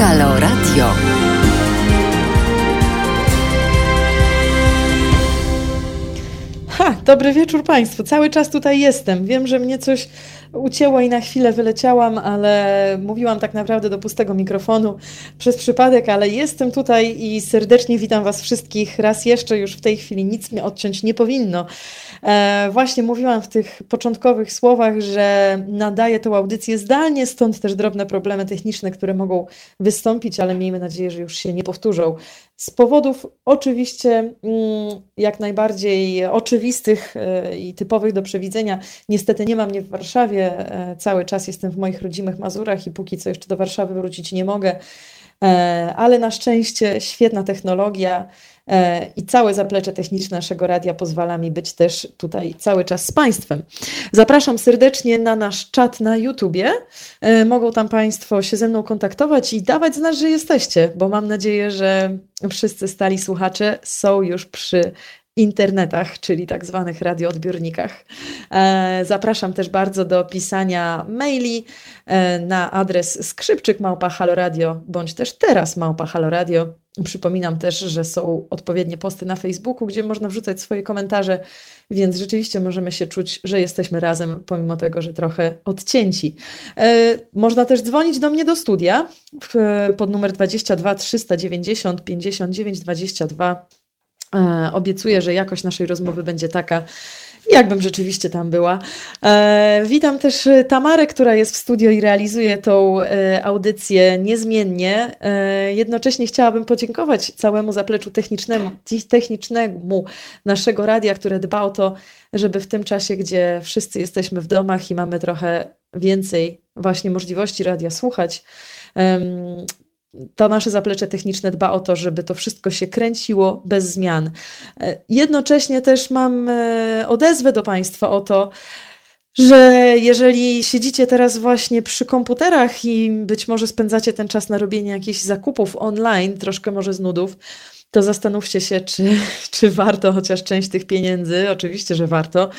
Halo Radio. Ha, dobry wieczór Państwu. Cały czas tutaj jestem. Wiem, że mnie coś ucięło i na chwilę wyleciałam, ale mówiłam tak naprawdę do pustego mikrofonu przez przypadek, ale jestem tutaj i serdecznie witam Was wszystkich raz jeszcze. Już w tej chwili nic mnie odciąć nie powinno. E, właśnie mówiłam w tych początkowych słowach, że nadaję tę audycję zdalnie, stąd też drobne problemy techniczne, które mogą wystąpić, ale miejmy nadzieję, że już się nie powtórzą. Z powodów oczywiście mm, jak najbardziej oczywistych e, i typowych do przewidzenia, niestety nie ma mnie w Warszawie. E, cały czas jestem w moich rodzimych Mazurach i póki co jeszcze do Warszawy wrócić nie mogę. Ale na szczęście świetna technologia E, i całe zaplecze techniczne naszego radia pozwala mi być też tutaj cały czas z Państwem. Zapraszam serdecznie na nasz czat na YouTubie. E, mogą tam Państwo się ze mną kontaktować i dawać znać, że jesteście, bo mam nadzieję, że wszyscy stali słuchacze są już przy internetach, czyli tak zwanych radioodbiornikach. E, zapraszam też bardzo do pisania maili na adres skrzypczyk małpa haloradio, bądź też teraz małpa haloradio Przypominam też, że są odpowiednie posty na Facebooku, gdzie można wrzucać swoje komentarze, więc rzeczywiście możemy się czuć, że jesteśmy razem, pomimo tego, że trochę odcięci. E, można też dzwonić do mnie do studia pod numer 22 390 59 22. E, obiecuję, że jakość naszej rozmowy będzie taka, jakbym rzeczywiście tam była. E, witam też Tamarę, która jest w studio i realizuje tą e, audycję niezmiennie. Jednocześnie chciałabym podziękować całemu zapleczu technicznemu, technicznemu naszego radia, które dba o to, żeby w tym czasie, gdzie wszyscy jesteśmy w domach i mamy trochę więcej właśnie możliwości radia słuchać, to nasze zaplecze techniczne dba o to, żeby to wszystko się kręciło bez zmian. E, jednocześnie też mam e, odezwę do Państwa o to, że jeżeli siedzicie teraz właśnie przy komputerach i być może spędzacie ten czas na robienie jakichś zakupów online, troszkę może z nudów, to zastanówcie się, czy, czy warto chociaż część tych pieniędzy, oczywiście, że warto,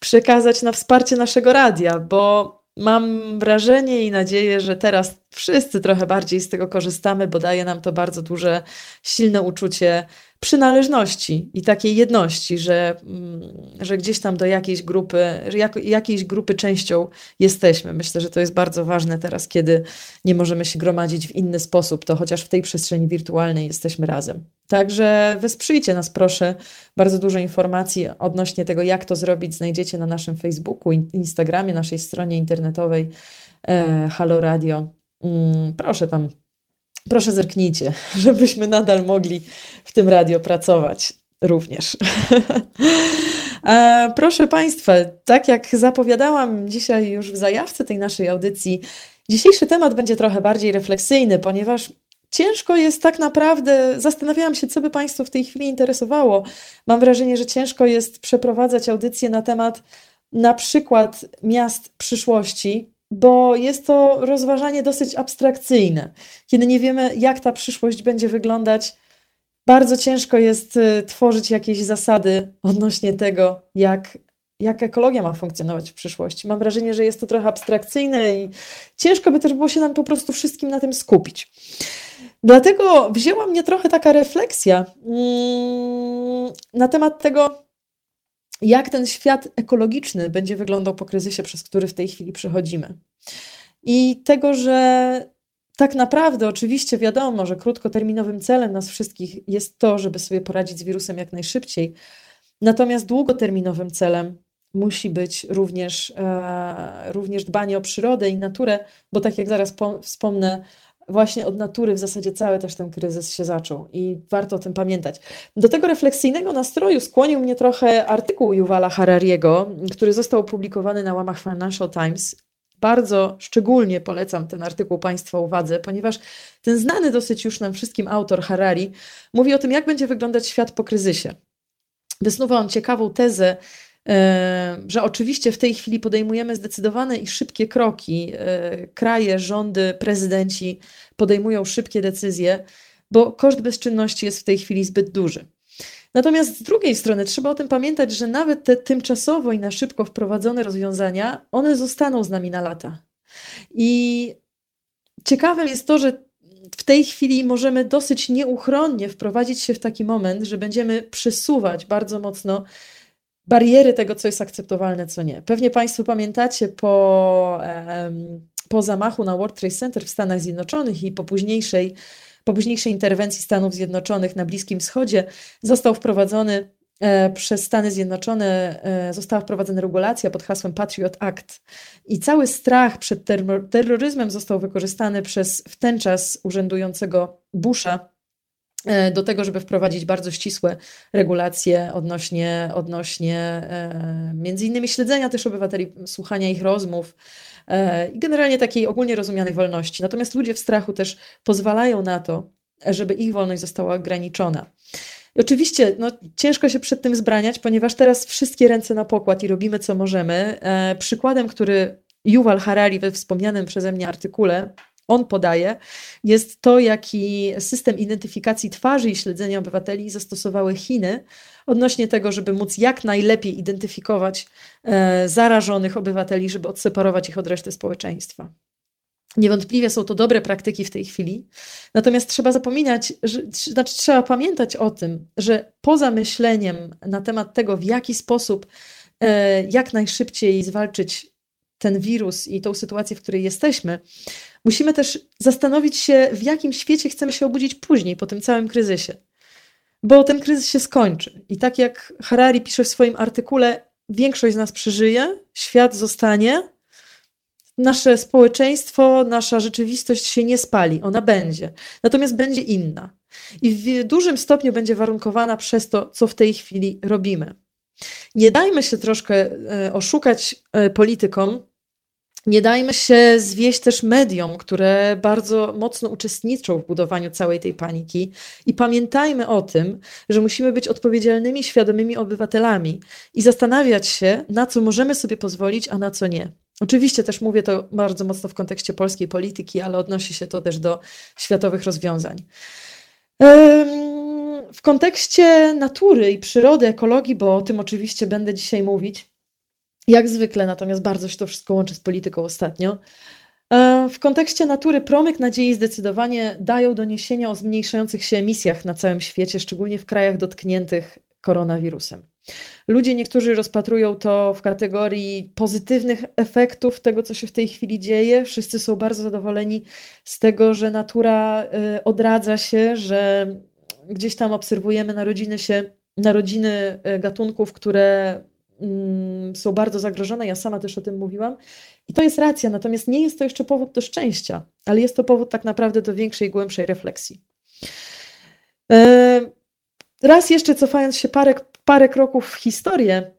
przekazać na wsparcie naszego radia, bo Mam wrażenie i nadzieję, że teraz wszyscy trochę bardziej z tego korzystamy, bo daje nam to bardzo duże, silne uczucie przynależności i takiej jedności, że, mm, że gdzieś tam do jakiejś grupy, jak, jakiejś grupy częścią jesteśmy. Myślę, że to jest bardzo ważne teraz, kiedy nie możemy się gromadzić w inny sposób, to chociaż w tej przestrzeni wirtualnej jesteśmy razem. Także wesprzyjcie nas proszę. Bardzo dużo informacji odnośnie tego, jak to zrobić, znajdziecie na naszym Facebooku, Instagramie, naszej stronie internetowej e, Halo Radio. Mm, proszę tam proszę zerknijcie, żebyśmy nadal mogli w tym radio pracować również. proszę Państwa, tak jak zapowiadałam dzisiaj już w zajawce tej naszej audycji, dzisiejszy temat będzie trochę bardziej refleksyjny, ponieważ ciężko jest tak naprawdę, zastanawiałam się, co by Państwu w tej chwili interesowało. Mam wrażenie, że ciężko jest przeprowadzać audycję na temat na przykład miast przyszłości, bo jest to rozważanie dosyć abstrakcyjne. Kiedy nie wiemy, jak ta przyszłość będzie wyglądać, bardzo ciężko jest y, tworzyć jakieś zasady odnośnie tego, jak, jak ekologia ma funkcjonować w przyszłości. Mam wrażenie, że jest to trochę abstrakcyjne i ciężko by też było się nam po prostu wszystkim na tym skupić. Dlatego wzięła mnie trochę taka refleksja mm, na temat tego, jak ten świat ekologiczny będzie wyglądał po kryzysie, przez który w tej chwili przechodzimy. I tego, że tak naprawdę, oczywiście wiadomo, że krótkoterminowym celem nas wszystkich jest to, żeby sobie poradzić z wirusem jak najszybciej. Natomiast długoterminowym celem musi być również, e, również dbanie o przyrodę i naturę, bo tak jak zaraz wspomnę, właśnie od natury w zasadzie cały też ten kryzys się zaczął i warto o tym pamiętać. Do tego refleksyjnego nastroju skłonił mnie trochę artykuł Yuvala Harariego, który został opublikowany na łamach Financial Times. Bardzo szczególnie polecam ten artykuł Państwa uwadze, ponieważ ten znany dosyć już nam wszystkim autor Harari mówi o tym, jak będzie wyglądać świat po kryzysie. Wysnuwa on ciekawą tezę, że oczywiście w tej chwili podejmujemy zdecydowane i szybkie kroki. Kraje, rządy, prezydenci podejmują szybkie decyzje, bo koszt bezczynności jest w tej chwili zbyt duży. Natomiast z drugiej strony trzeba o tym pamiętać, że nawet te tymczasowo i na szybko wprowadzone rozwiązania, one zostaną z nami na lata. I ciekawe jest to, że w tej chwili możemy dosyć nieuchronnie wprowadzić się w taki moment, że będziemy przesuwać bardzo mocno bariery tego, co jest akceptowalne, co nie. Pewnie Państwo pamiętacie po, po zamachu na World Trade Center w Stanach Zjednoczonych i po późniejszej, po późniejszej interwencji Stanów Zjednoczonych na Bliskim Wschodzie został wprowadzony E, przez Stany Zjednoczone e, została wprowadzona regulacja pod hasłem Patriot Act i cały strach przed terroryzmem został wykorzystany przez w ten czas urzędującego Busha do tego, żeby wprowadzić bardzo ścisłe regulacje odnośnie, odnośnie między innymi śledzenia też obywateli, słuchania ich rozmów i generalnie takiej ogólnie rozumianej wolności. Natomiast ludzie w strachu też pozwalają na to, żeby ich wolność została ograniczona. I oczywiście no, ciężko się przed tym zbraniać, ponieważ teraz wszystkie ręce na pokład i robimy co możemy. E, przykładem, który Yuval Harari we wspomnianym przeze mnie artykule on podaje, jest to, jaki system identyfikacji twarzy i śledzenia obywateli zastosowały Chiny odnośnie tego, żeby móc jak najlepiej identyfikować e, zarażonych obywateli, żeby odseparować ich od reszty społeczeństwa. Niewątpliwie są to dobre praktyki w tej chwili. Natomiast trzeba zapominać, że, znaczy trzeba pamiętać o tym, że poza myśleniem na temat tego, w jaki sposób e, jak najszybciej zwalczyć ten wirus i tą sytuację, w której jesteśmy, musimy też zastanowić się, w jakim świecie chcemy się obudzić później, po tym całym kryzysie. Bo ten kryzys się skończy. I tak jak Harari pisze w swoim artykule, większość z nas przeżyje, świat zostanie, nasze społeczeństwo, nasza rzeczywistość się nie spali, ona będzie. Natomiast będzie inna. I w dużym stopniu będzie warunkowana przez to, co w tej chwili robimy. Nie dajmy się troszkę e, oszukać e, politykom, nie dajmy się zwieść też mediom, które bardzo mocno uczestniczą w budowaniu całej tej paniki. I pamiętajmy o tym, że musimy być odpowiedzialnymi, świadomymi obywatelami i zastanawiać się, na co możemy sobie pozwolić, a na co nie. Oczywiście też mówię to bardzo mocno w kontekście polskiej polityki, ale odnosi się to też do światowych rozwiązań. W kontekście natury i przyrody, ekologii, bo o tym oczywiście będę dzisiaj mówić, jak zwykle, natomiast bardzo się to wszystko łączy z polityką ostatnio. W kontekście natury promyk nadziei zdecydowanie dają doniesienia o zmniejszających się emisjach na całym świecie, szczególnie w krajach dotkniętych koronawirusem. Ludzie niektórzy rozpatrują to w kategorii pozytywnych efektów tego, co się w tej chwili dzieje. Wszyscy są bardzo zadowoleni z tego, że natura y, odradza się, że gdzieś tam obserwujemy narodziny się, narodziny y, gatunków, które są bardzo zagrożone. Ja sama też o tym mówiłam. I to jest racja, natomiast nie jest to jeszcze powód do szczęścia, ale jest to powód tak naprawdę do większej, głębszej refleksji. Y, raz jeszcze cofając się parę parę kroków w historię,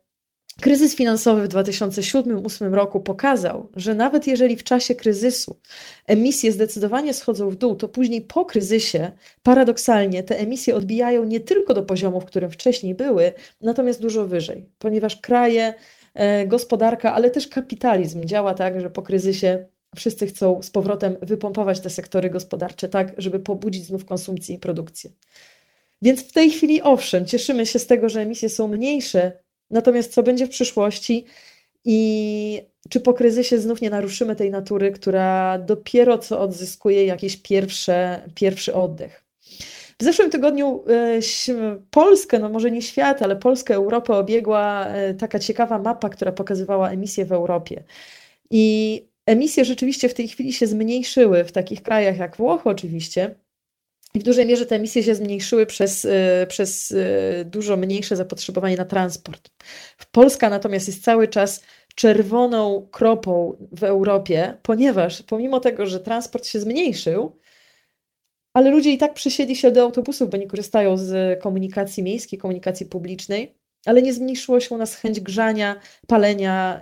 kryzys finansowy w 2007-2008 roku pokazał, że nawet jeżeli w czasie kryzysu emisje zdecydowanie schodzą w dół, to później po kryzysie paradoksalnie te emisje odbijają nie tylko do poziomu, w którym wcześniej były, natomiast dużo wyżej, ponieważ kraje, e, gospodarka, ale też kapitalizm działa tak, że po kryzysie wszyscy chcą z powrotem wypompować te sektory gospodarcze tak, żeby pobudzić znów konsumpcję i produkcję. Więc w tej chwili, owszem, cieszymy się z tego, że emisje są mniejsze, natomiast co będzie w przyszłości i czy po kryzysie znów nie naruszymy tej natury, która dopiero co odzyskuje jakiś pierwsze, pierwszy oddech. W zeszłym tygodniu e, Polskę, no może nie świat, ale Polskę, Europę obiegła e, taka ciekawa mapa, która pokazywała emisje w Europie. I emisje rzeczywiście w tej chwili się zmniejszyły w takich krajach jak Włochy oczywiście, w dużej mierze te emisje się zmniejszyły przez, y, przez y, dużo mniejsze zapotrzebowanie na transport. Polska natomiast jest cały czas czerwoną kropą w Europie, ponieważ pomimo tego, że transport się zmniejszył, ale ludzie i tak przysiedli się do autobusów, bo nie korzystają z komunikacji miejskiej, komunikacji publicznej, ale nie zmniejszyło się u nas chęć grzania, palenia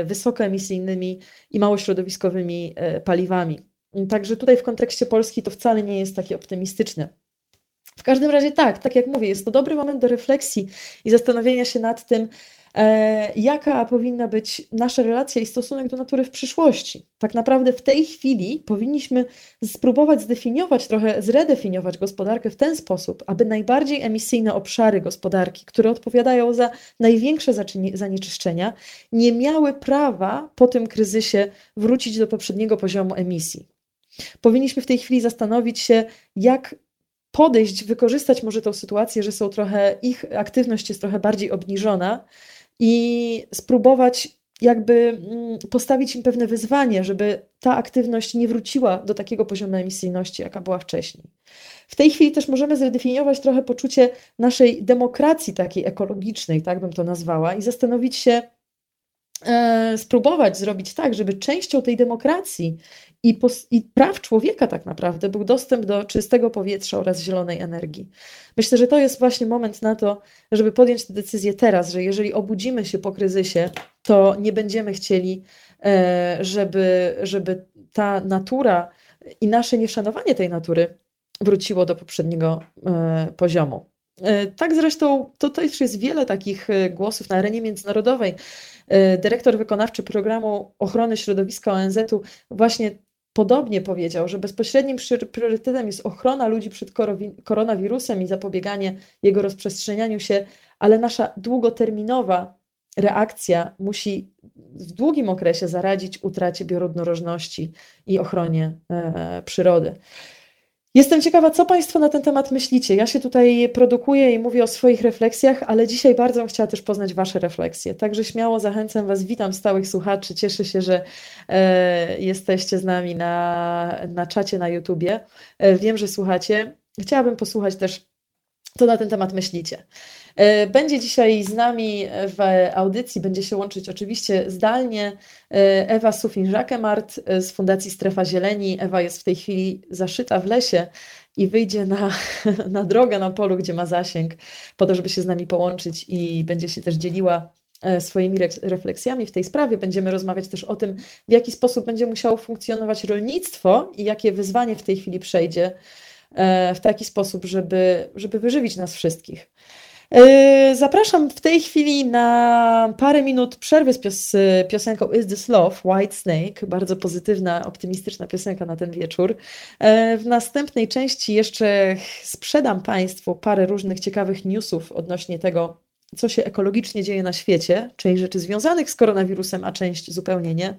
y, wysokoemisyjnymi i małośrodowiskowymi paliwami. Także tutaj w kontekście Polski to wcale nie jest takie optymistyczne. W każdym razie tak, tak jak mówię, jest to dobry moment do refleksji i zastanowienia się nad tym, e, jaka powinna być nasza relacja i stosunek do natury w przyszłości. Tak naprawdę w tej chwili powinniśmy spróbować zdefiniować, trochę zredefiniować gospodarkę w ten sposób, aby najbardziej emisyjne obszary gospodarki, które odpowiadają za największe zanieczyszczenia, nie miały prawa po tym kryzysie wrócić do poprzedniego poziomu emisji. Powinniśmy w tej chwili zastanowić się, jak podejść, wykorzystać może tą sytuację, że są trochę, ich aktywność jest trochę bardziej obniżona i spróbować jakby mm, postawić im pewne wyzwanie, żeby ta aktywność nie wróciła do takiego poziomu emisyjności, jaka była wcześniej. W tej chwili też możemy zredefiniować trochę poczucie naszej demokracji takiej ekologicznej, tak bym to nazwała, i zastanowić się, spróbować zrobić tak, żeby częścią tej demokracji i, i, praw człowieka tak naprawdę był dostęp do czystego powietrza oraz zielonej energii. Myślę, że to jest właśnie moment na to, żeby podjąć tę decyzję teraz, że jeżeli obudzimy się po kryzysie, to nie będziemy chcieli, e, żeby, żeby ta natura i nasze nieszanowanie tej natury wróciło do poprzedniego e, poziomu. E, tak zresztą to też jest wiele takich głosów na arenie międzynarodowej. Dyrektor wykonawczy programu ochrony środowiska ONZ-u właśnie podobnie powiedział, że bezpośrednim priorytetem jest ochrona ludzi przed koronawirusem i zapobieganie jego rozprzestrzenianiu się, ale nasza długoterminowa reakcja musi w długim okresie zaradzić utracie bioróżnorodności i ochronie e, przyrody. Jestem ciekawa, co Państwo na ten temat myślicie. Ja się tutaj produkuję i mówię o swoich refleksjach, ale dzisiaj bardzo bym chciała też poznać Wasze refleksje. Także śmiało zachęcam Was, witam stałych słuchaczy. Cieszę się, że e, jesteście z nami na, na czacie na YouTubie. E, wiem, że słuchacie. Chciałabym posłuchać też, co na ten temat myślicie. E, będzie dzisiaj z nami w audycji, będzie się łączyć oczywiście zdalnie e, Ewa Sufin-Żakemart e, z Fundacji Strefa Zieleni. Ewa jest w tej chwili zaszyta w lesie i wyjdzie na, na drogę na polu, gdzie ma zasięg, po to, żeby się z nami połączyć i będzie się też dzieliła swoimi refleksjami w tej sprawie. Będziemy rozmawiać też o tym, w jaki sposób będzie musiało funkcjonować rolnictwo i jakie wyzwanie w tej chwili przejdzie w taki sposób, żeby, żeby wyżywić nas wszystkich. Yy, zapraszam w tej chwili na parę minut przerwy z pios piosenką Is This Love, White Snake. Bardzo pozytywna, optymistyczna piosenka na ten wieczór. Yy, w następnej części jeszcze sprzedam Państwu parę różnych ciekawych newsów odnośnie tego, co się ekologicznie dzieje na świecie, część rzeczy związanych z koronawirusem, a część zupełnie nie.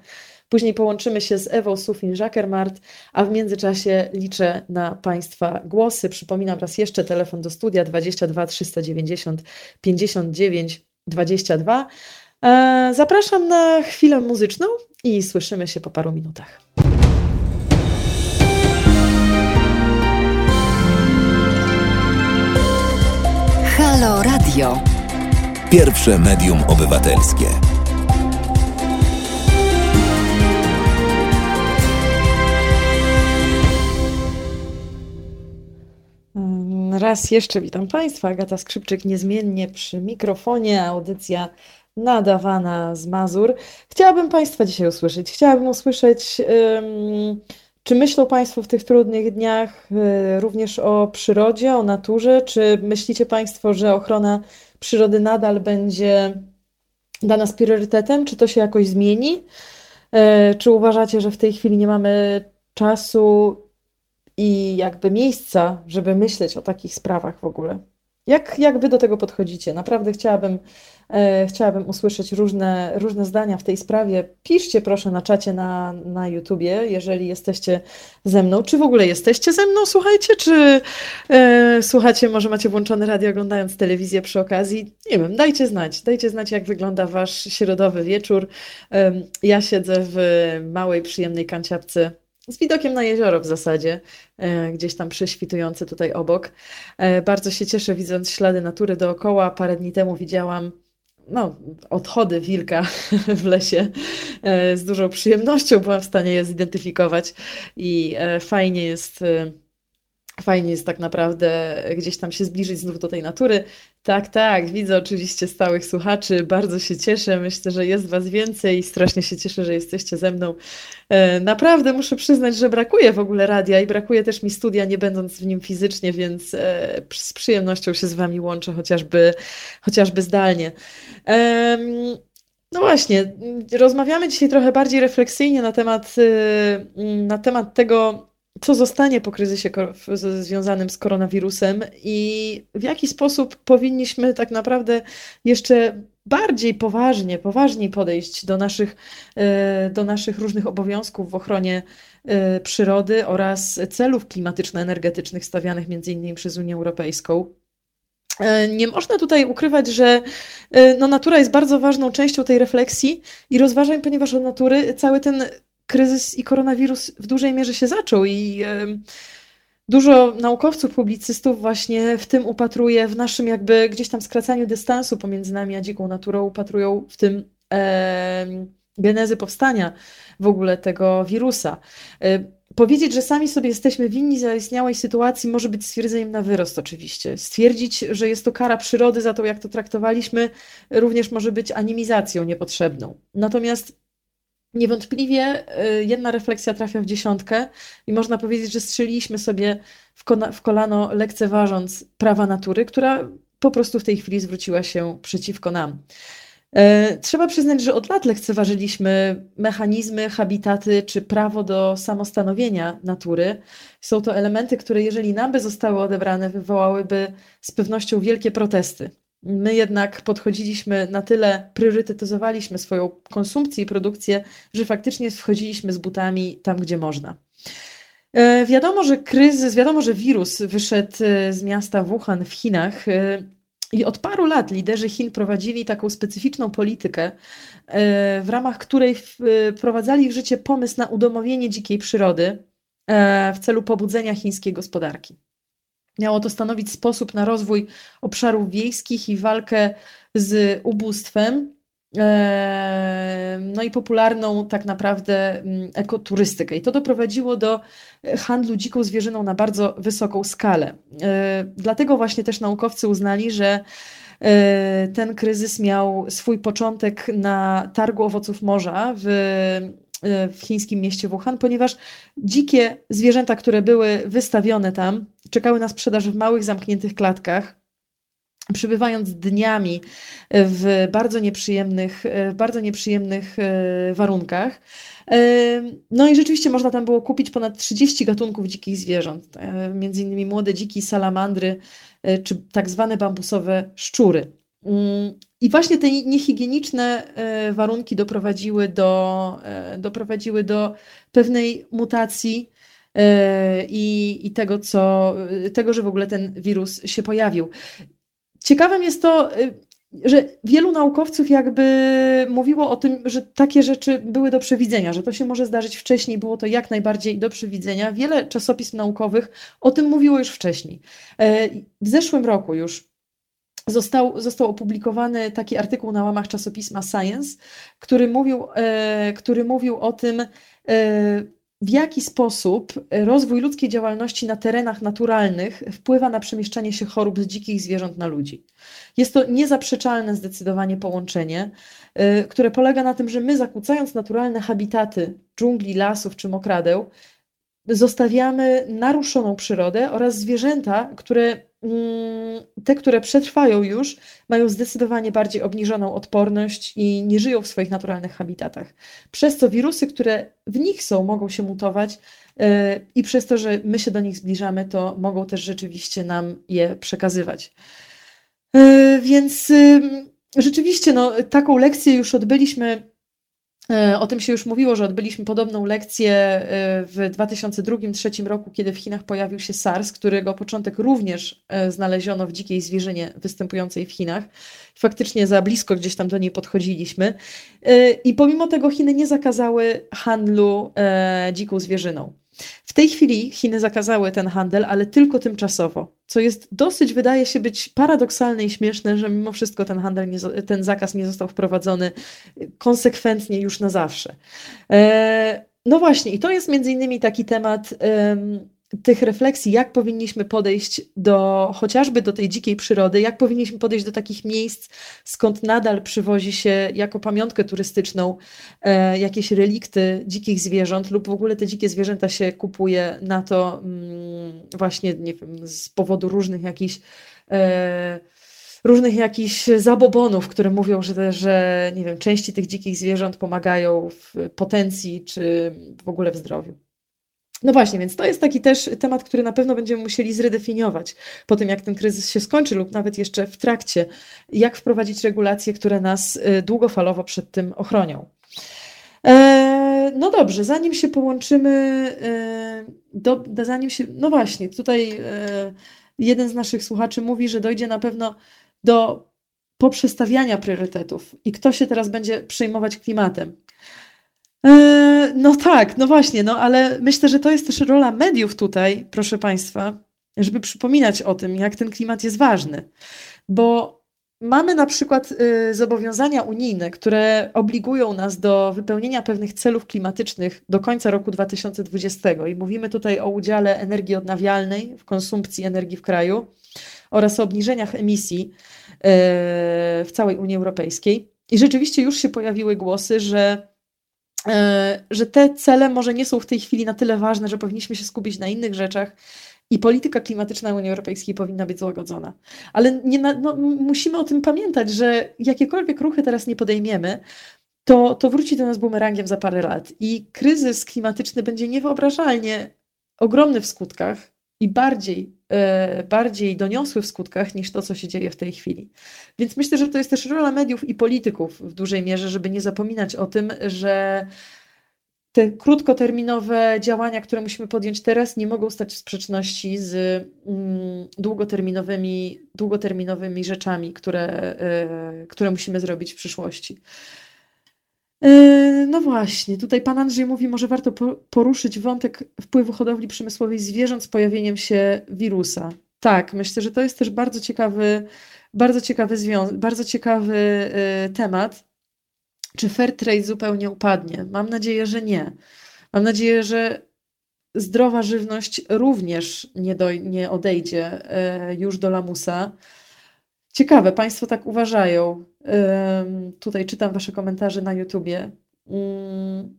Później połączymy się z Ewą Sufin-Żakermart, a w międzyczasie liczę na Państwa głosy. Przypominam raz jeszcze telefon do studia 22 390 59 22. Zapraszam na chwilę muzyczną i słyszymy się po paru minutach. Halo Radio. Pierwsze medium obywatelskie. Raz jeszcze witam Państwa. Agata Skrzypczyk niezmiennie przy mikrofonie. Audycja nadawana z Mazur. Chciałabym Państwa dzisiaj usłyszeć. Chciałabym usłyszeć, czy myślą Państwo w tych trudnych dniach y, również o przyrodzie, o naturze? Czy myślicie Państwo, że ochrona przyrody nadal będzie dla nas priorytetem? Czy to się jakoś zmieni? Y, czy uważacie, że w tej chwili nie mamy czasu i jakby miejsca, żeby myśleć o takich sprawach w ogóle. Jak, jak wy do tego podchodzicie? Naprawdę chciałabym, e, chciałabym usłyszeć różne, różne zdania w tej sprawie. Piszcie proszę na czacie na, na YouTubie, jeżeli jesteście ze mną. Czy w ogóle jesteście ze mną, słuchajcie? Czy e, słuchacie, może macie włączone radio oglądając telewizję przy okazji? Nie wiem, dajcie znać. Dajcie znać, jak wygląda wasz środowy wieczór. E, ja siedzę w małej, przyjemnej kanciapce z widokiem na jezioro w zasadzie, e, gdzieś tam prześwitujące tutaj obok. E, bardzo się cieszę, widząc ślady natury dookoła. Parę dni temu widziałam no, odchody wilka w lesie. E, z dużą przyjemnością byłam w stanie je zidentyfikować i fajnie jest Fajnie jest tak naprawdę gdzieś tam się zbliżyć znów do tej natury. Tak, tak, widzę oczywiście stałych słuchaczy, bardzo się cieszę, myślę, że jest Was więcej i strasznie się cieszę, że jesteście ze mną. E, naprawdę muszę przyznać, że brakuje w ogóle radia i brakuje też mi studia, nie będąc w nim fizycznie, więc e, z przyjemnością się z Wami łączę, chociażby, chociażby zdalnie. No właśnie, rozmawiamy dzisiaj trochę bardziej refleksyjnie na temat, y, na temat tego, co zostanie po kryzysie związanym z koronawirusem i w jaki sposób powinniśmy tak naprawdę jeszcze bardziej poważnie, poważniej podejść do naszych, e, do naszych różnych obowiązków w ochronie e, przyrody oraz celów klimatyczno-energetycznych stawianych między innymi przez Unię Europejską. E, nie można tutaj ukrywać, że no, natura jest bardzo ważną częścią tej refleksji i rozważań, ponieważ od natury cały ten kryzys i koronawirus w dużej mierze się zaczął i Dużo naukowców, publicystów właśnie w tym upatruje, w naszym jakby gdzieś tam skracaniu dystansu pomiędzy nami a dziką naturą, upatrują w tym e, genezy powstania w ogóle tego wirusa. E, powiedzieć, że sami sobie jesteśmy winni zaistniałej sytuacji, może być stwierdzeniem na wyrost, oczywiście. Stwierdzić, że jest to kara przyrody za to, jak to traktowaliśmy, również może być animizacją niepotrzebną. Natomiast Niewątpliwie y, jedna refleksja trafia w dziesiątkę i można powiedzieć, że strzeliliśmy sobie w, kolano lekceważąc prawa natury, która po prostu w tej chwili zwróciła się przeciwko nam. E, trzeba przyznać, że od lat lekceważyliśmy mechanizmy, habitaty czy prawo do samostanowienia natury. Są to elementy, które, jeżeli nam by zostały odebrane, wywołałyby z pewnością wielkie protesty. My jednak podchodziliśmy na tyle, priorytetyzowaliśmy swoją konsumpcję i produkcję, że faktycznie wchodziliśmy z butami tam, gdzie można. E, wiadomo, że kryzys, wiadomo, że wirus wyszedł e, z miasta Wuhan w Chinach. E, I od paru lat liderzy Chin prowadzili taką specyficzną politykę, w ramach której wprowadzali w życie pomysł na udomowienie dzikiej przyrody w celu pobudzenia chińskiej gospodarki. Miało to stanowić sposób na rozwój obszarów wiejskich i walkę z ubóstwem. No i popularną tak naprawdę mm, ekoturystykę. I to doprowadziło do handlu dziką zwierzyną na bardzo wysoką skalę. E, dlatego właśnie też naukowcy uznali, że e, ten kryzys miał swój początek na targu owoców morza w E, w chińskim mieście Wuhan, ponieważ dzikie zwierzęta, które były wystawione tam, czekały na sprzedaż w małych, zamkniętych klatkach. Przybywając dniami w bardzo nieprzyjemnych, w bardzo nieprzyjemnych e, warunkach. E, no i rzeczywiście można tam było kupić ponad 30 gatunków dzikich zwierząt, między innymi młode dziki, salamandry, czy tak zwane bambusowe szczury. I właśnie te niehigieniczne e, warunki doprowadziły do, e, doprowadziły do pewnej mutacji e, i, i tego, co, tego, że w ogóle ten wirus się pojawił. Ciekawym jest to, że wielu naukowców jakby mówiło o tym, że takie rzeczy były do przewidzenia, że to się może zdarzyć wcześniej, było to jak najbardziej do przewidzenia. Wiele czasopism naukowych o tym mówiło już wcześniej. W zeszłym roku już został, został opublikowany taki artykuł na łamach czasopisma Science, który mówił, e, który mówił o tym, e, w jaki sposób rozwój ludzkiej działalności na terenach naturalnych wpływa na przemieszczanie się chorób z dzikich zwierząt na ludzi. Jest to niezaprzeczalne zdecydowanie połączenie, e, które polega na tym, że my zakłócając naturalne habitaty dżungli, lasów czy mokradeł, zostawiamy naruszoną przyrodę oraz zwierzęta, które te, które przetrwają już, mają zdecydowanie bardziej obniżoną odporność i nie żyją w swoich naturalnych habitatach. Przez co wirusy, które w nich są, mogą się mutować e, i przez to, że my się do nich zbliżamy, to mogą też rzeczywiście nam je przekazywać. E, więc rzeczywiście no, taką lekcję już odbyliśmy o tym się już mówiło, że odbyliśmy podobną lekcję e, w 2002-2003 roku, kiedy w Chinach pojawił się SARS, którego początek również e, znaleziono w dzikiej zwierzynie występującej w Chinach. Faktycznie za blisko gdzieś tam do niej podchodziliśmy. I pomimo tego Chiny nie zakazały handlu dziką zwierzyną. W tej chwili Chiny zakazały ten handel, ale tylko tymczasowo, co jest dosyć, wydaje się być paradoksalne i śmieszne, że mimo wszystko ten handel, nie, ten zakaz nie został wprowadzony konsekwentnie już na zawsze. E, no właśnie, i to jest między innymi taki temat tych refleksji, jak powinniśmy podejść do chociażby do tej dzikiej przyrody, jak powinniśmy podejść do takich miejsc, skąd nadal przywozi się jako pamiątkę turystyczną e, jakieś relikty dzikich zwierząt, lub w ogóle te dzikie zwierzęta się kupuje na to mm, właśnie nie wiem, z powodu różnych jakichś. E, różnych jakichś zabobonów, które mówią, że, że nie wiem, części tych dzikich zwierząt pomagają w potencji czy w ogóle w zdrowiu. No właśnie, więc to jest taki też temat, który na pewno będziemy musieli zredefiniować po tym, jak ten kryzys się skończy, lub nawet jeszcze w trakcie, jak wprowadzić regulacje, które nas y, długofalowo przed tym ochronią. E, no dobrze, zanim się połączymy, e, do, zanim się, no właśnie, tutaj e, jeden z naszych słuchaczy mówi, że dojdzie na pewno do poprzestawiania priorytetów i kto się teraz będzie przejmować klimatem. No tak, no właśnie, no ale myślę, że to jest też rola mediów tutaj, proszę Państwa, żeby przypominać o tym, jak ten klimat jest ważny. Bo Mamy na przykład y, zobowiązania unijne, które obligują nas do wypełnienia pewnych celów klimatycznych do końca roku 2020 i mówimy tutaj o udziale energii odnawialnej w konsumpcji energii w kraju oraz o obniżeniach emisji y, w całej Unii Europejskiej. I rzeczywiście już się pojawiły głosy, że, że te cele może nie są w tej chwili na tyle ważne, że powinniśmy się skupić na innych rzeczach i polityka klimatyczna Unii Europejskiej powinna być złagodzona. Ale nie, no, musimy o tym pamiętać, że jakiekolwiek ruchy teraz nie podejmiemy, to, to wróci do nas bumerangiem za parę lat. I kryzys klimatyczny będzie niewyobrażalnie ogromny w skutkach i bardziej, e, bardziej doniosły w skutkach niż to, co się dzieje w tej chwili. Więc myślę, że to jest też rola mediów i polityków w dużej mierze, żeby nie zapominać o tym, że te krótkoterminowe działania, które musimy podjąć teraz, nie mogą stać w sprzeczności z mm, długoterminowymi, długoterminowymi rzeczami, które, y, które musimy zrobić w przyszłości. Y, no właśnie, tutaj pan Andrzej mówi, może warto poruszyć wątek wpływu hodowli przemysłowej zwierząt z pojawieniem się wirusa. Tak, myślę, że to jest też bardzo ciekawy, bardzo ciekawy, bardzo ciekawy y, temat. Czy fair trade zupełnie upadnie? Mam nadzieję, że nie. Mam nadzieję, że zdrowa żywność również nie, nie odejdzie e, już do lamusa. Ciekawe, Państwo tak uważają. Tutaj czytam Wasze komentarze na YouTubie. Mm,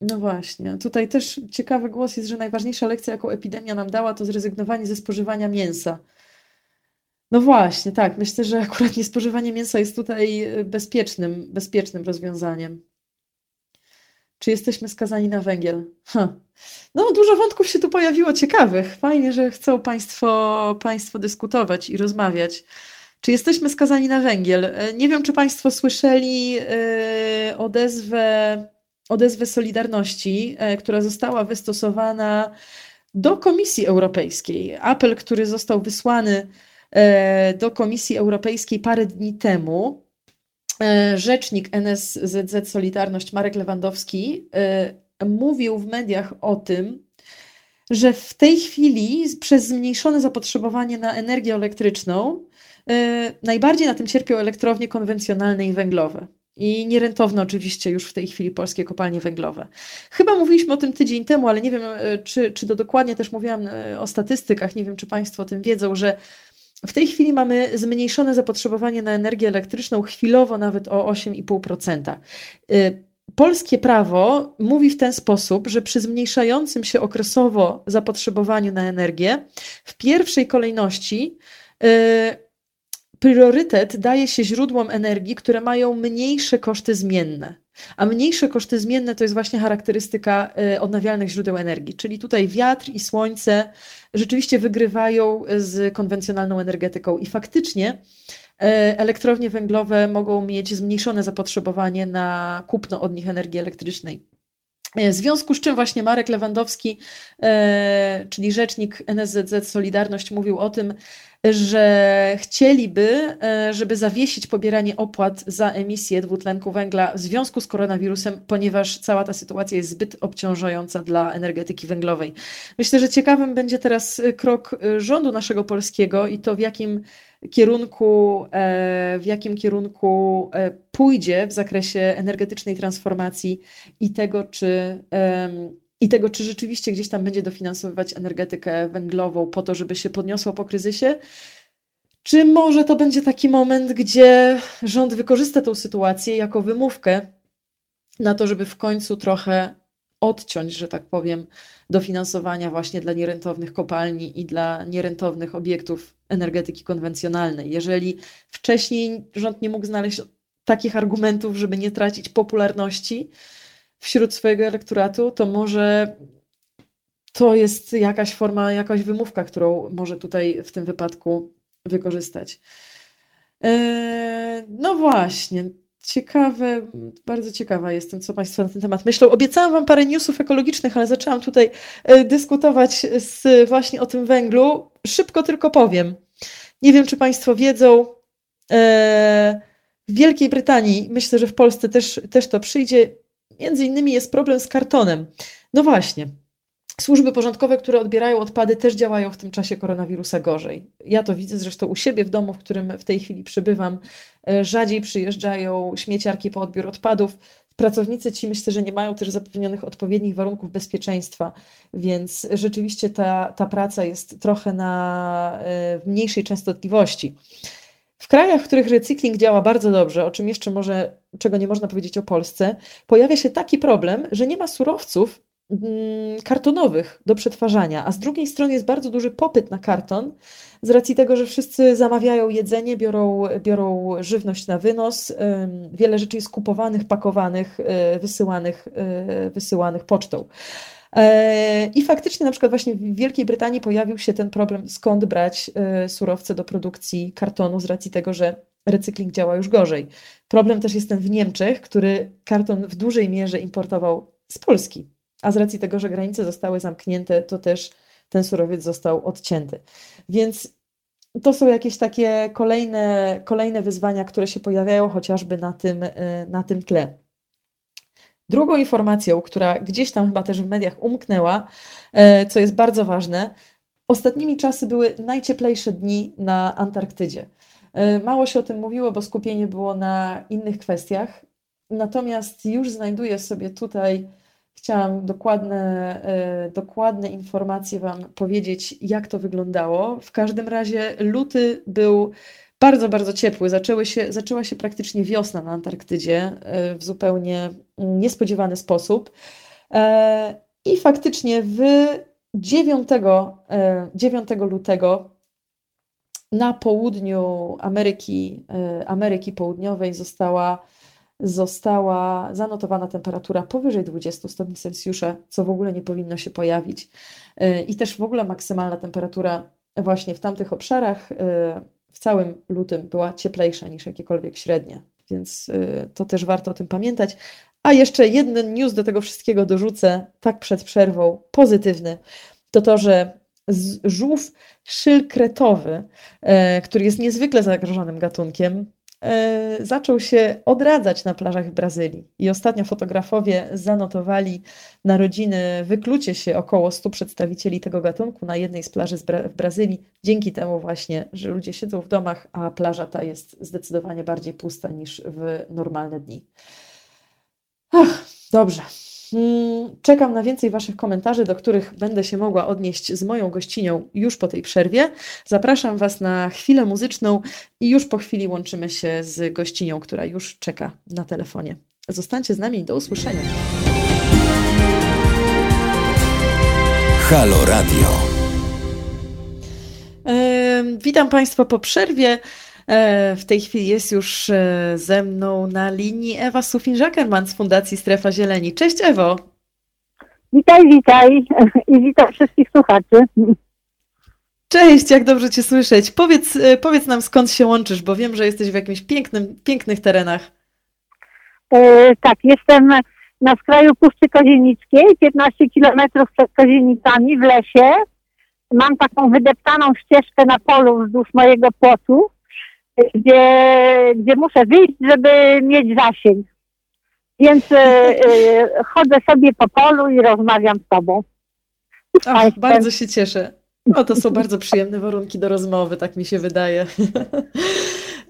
no właśnie, tutaj też ciekawy głos jest, że najważniejsza lekcja, jaką epidemia nam dała, to zrezygnowanie ze spożywania mięsa. No właśnie, tak. Myślę, że akurat niespożywanie mięsa jest tutaj y, bezpiecznym, bezpiecznym rozwiązaniem. Czy jesteśmy skazani na węgiel? No, dużo wątków się tu pojawiło ciekawych. Fajnie, że chcą państwo, państwo dyskutować i rozmawiać. Czy jesteśmy skazani na węgiel? E, nie wiem, czy Państwo słyszeli e, odezwę, odezwę Solidarności, e, która została wystosowana do Komisji Europejskiej. Apel, który został wysłany do Komisji Europejskiej parę dni temu rzecznik NSZZ Solidarność Marek Lewandowski mówił w mediach o tym, że w tej chwili przez zmniejszone zapotrzebowanie na energię elektryczną najbardziej na tym cierpią elektrownie konwencjonalne i węglowe. I nierentowne oczywiście już w tej chwili polskie kopalnie węglowe. Chyba mówiliśmy o tym tydzień temu, ale nie wiem, czy, czy to dokładnie też mówiłam o statystykach. Nie wiem, czy Państwo o tym wiedzą, że w tej chwili mamy zmniejszone zapotrzebowanie na energię elektryczną, chwilowo nawet o 8,5%. Y, polskie prawo mówi w ten sposób, że przy zmniejszającym się okresowo zapotrzebowaniu na energię, w pierwszej kolejności y, priorytet daje się źródłom energii, które mają mniejsze koszty zmienne. A mniejsze koszty zmienne to jest właśnie charakterystyka y, odnawialnych źródeł energii, czyli tutaj wiatr i słońce rzeczywiście wygrywają z konwencjonalną energetyką i faktycznie y, elektrownie węglowe mogą mieć zmniejszone zapotrzebowanie na kupno od nich energii elektrycznej. W związku z czym właśnie Marek Lewandowski, czyli rzecznik NSZZ Solidarność, mówił o tym, że chcieliby, e, żeby zawiesić pobieranie opłat za emisję dwutlenku węgla w związku z koronawirusem, ponieważ cała ta sytuacja jest zbyt obciążająca dla energetyki węglowej. Myślę, że ciekawym będzie teraz krok e, rządu naszego polskiego i to w jakim kierunku, e, w jakim kierunku pójdzie w zakresie energetycznej transformacji i tego, czy i tego, czy rzeczywiście gdzieś tam będzie dofinansowywać energetykę węglową po to, żeby się podniosło po kryzysie, czy może to będzie taki moment, gdzie rząd wykorzysta tę sytuację jako wymówkę na to, żeby w końcu trochę odciąć, że tak powiem, dofinansowania właśnie dla nierentownych kopalni i dla nierentownych obiektów energetyki konwencjonalnej. Jeżeli wcześniej rząd nie mógł znaleźć takich argumentów, żeby nie tracić popularności, wśród swojego elektoratu, to może to jest jakaś forma, jakaś wymówka, którą może tutaj w tym wypadku wykorzystać. E, no właśnie, ciekawe, bardzo ciekawa jestem, co Państwo na ten temat myślą. Obiecałam Wam parę newsów ekologicznych, ale zaczęłam tutaj e, dyskutować z, właśnie o tym węglu. Szybko tylko powiem. Nie wiem, czy Państwo wiedzą, e, w Wielkiej Brytanii, myślę, że w Polsce też, też to przyjdzie, między innymi jest problem z kartonem. No właśnie, Służby porządkowe, które odbierają odpady, też działają w tym czasie koronawirusa gorzej. Ja to widzę zresztą u siebie w domu, w którym w tej chwili przybywam. E, rzadziej przyjeżdżają śmieciarki po odbiór odpadów. Pracownicy ci myślę, że nie mają też zapewnionych odpowiednich warunków bezpieczeństwa, więc rzeczywiście ta, ta praca jest trochę na e, mniejszej częstotliwości. W krajach, w których recykling działa bardzo dobrze, o czym jeszcze może, czego nie można powiedzieć o Polsce, pojawia się taki problem, że nie ma surowców, Mm, kartonowych do przetwarzania, a z drugiej strony jest bardzo duży popyt na karton z racji tego, że wszyscy zamawiają jedzenie, biorą, biorą żywność na wynos. Wiele rzeczy jest kupowanych, pakowanych, y, wysyłanych, y, wysyłanych pocztą. E, I faktycznie na przykład właśnie w Wielkiej Brytanii pojawił się ten problem, skąd brać y, surowce do produkcji kartonu z racji tego, że recykling działa już gorzej. Problem też jest ten w Niemczech, który karton w dużej mierze importował z Polski a z racji tego, że granice zostały zamknięte, to też ten surowiec został odcięty. Więc to są jakieś takie kolejne, kolejne wyzwania, które się pojawiają chociażby na tym, y, na tym tle. Drugą informacją, która gdzieś tam chyba też w mediach umknęła, y, co jest bardzo ważne, ostatnimi czasy były najcieplejsze dni na Antarktydzie. Y, mało się o tym mówiło, bo skupienie było na innych kwestiach. Natomiast już znajduję sobie tutaj Chciałam dokładne, e, dokładne informacje Wam powiedzieć, jak to wyglądało. W każdym razie luty był bardzo, bardzo ciepły. Zaczęły się, zaczęła się praktycznie wiosna na Antarktydzie e, w zupełnie niespodziewany sposób. E, I faktycznie w 9, 9 lutego na południu Ameryki, Ameryki Południowej została została zanotowana temperatura powyżej 20 stopni Celsjusza, co w ogóle nie powinno się pojawić. I też w ogóle maksymalna temperatura właśnie w tamtych obszarach w całym lutym była cieplejsza niż jakiekolwiek średnie, więc y, to też warto o tym pamiętać. A jeszcze jeden news do tego wszystkiego dorzucę, tak przed przerwą, pozytywny, to to, że żółw szylkretowy, który jest niezwykle zagrożonym gatunkiem, E, zaczął się odradzać na plażach Brazylii. I ostatnio fotografowie zanotowali narodziny wyklucie się około 100 przedstawicieli tego gatunku na jednej z plaży w Brazylii, dzięki temu właśnie, że ludzie siedzą w domach, a plaża ta jest zdecydowanie bardziej pusta niż w normalne dni. Ach, dobrze. Czekam na więcej Waszych komentarzy, do których będę się mogła odnieść z moją gościnią już po tej przerwie. Zapraszam Was na chwilę muzyczną i już po chwili łączymy się z gościnią, która już czeka na telefonie. Zostańcie z nami i do usłyszenia. Halo Radio. Witam Państwa po przerwie. E, w tej chwili jest już e, ze mną na linii Ewa Sufin-Żakerman z Fundacji Strefa Zieleni. Cześć Ewo. Witaj, witaj i witam wszystkich słuchaczy. Cześć, jak dobrze Cię słyszeć. Powiedz, e, powiedz nam skąd się łączysz, bo wiem, że jesteś w jakimś pięknym, pięknych terenach. E, tak, jestem na skraju Puszczy Kozienickiej, 15 kilometrów przed Kozienicami w lesie. Mam taką wydeptaną ścieżkę na polu wzdłuż mojego płotu gdzie, gdzie muszę wyjść, żeby mieć zasięg. Więc e, e, chodzę sobie po polu i rozmawiam z tobą. Ach, bardzo się cieszę. O, to są bardzo przyjemne warunki do rozmowy, tak mi się wydaje.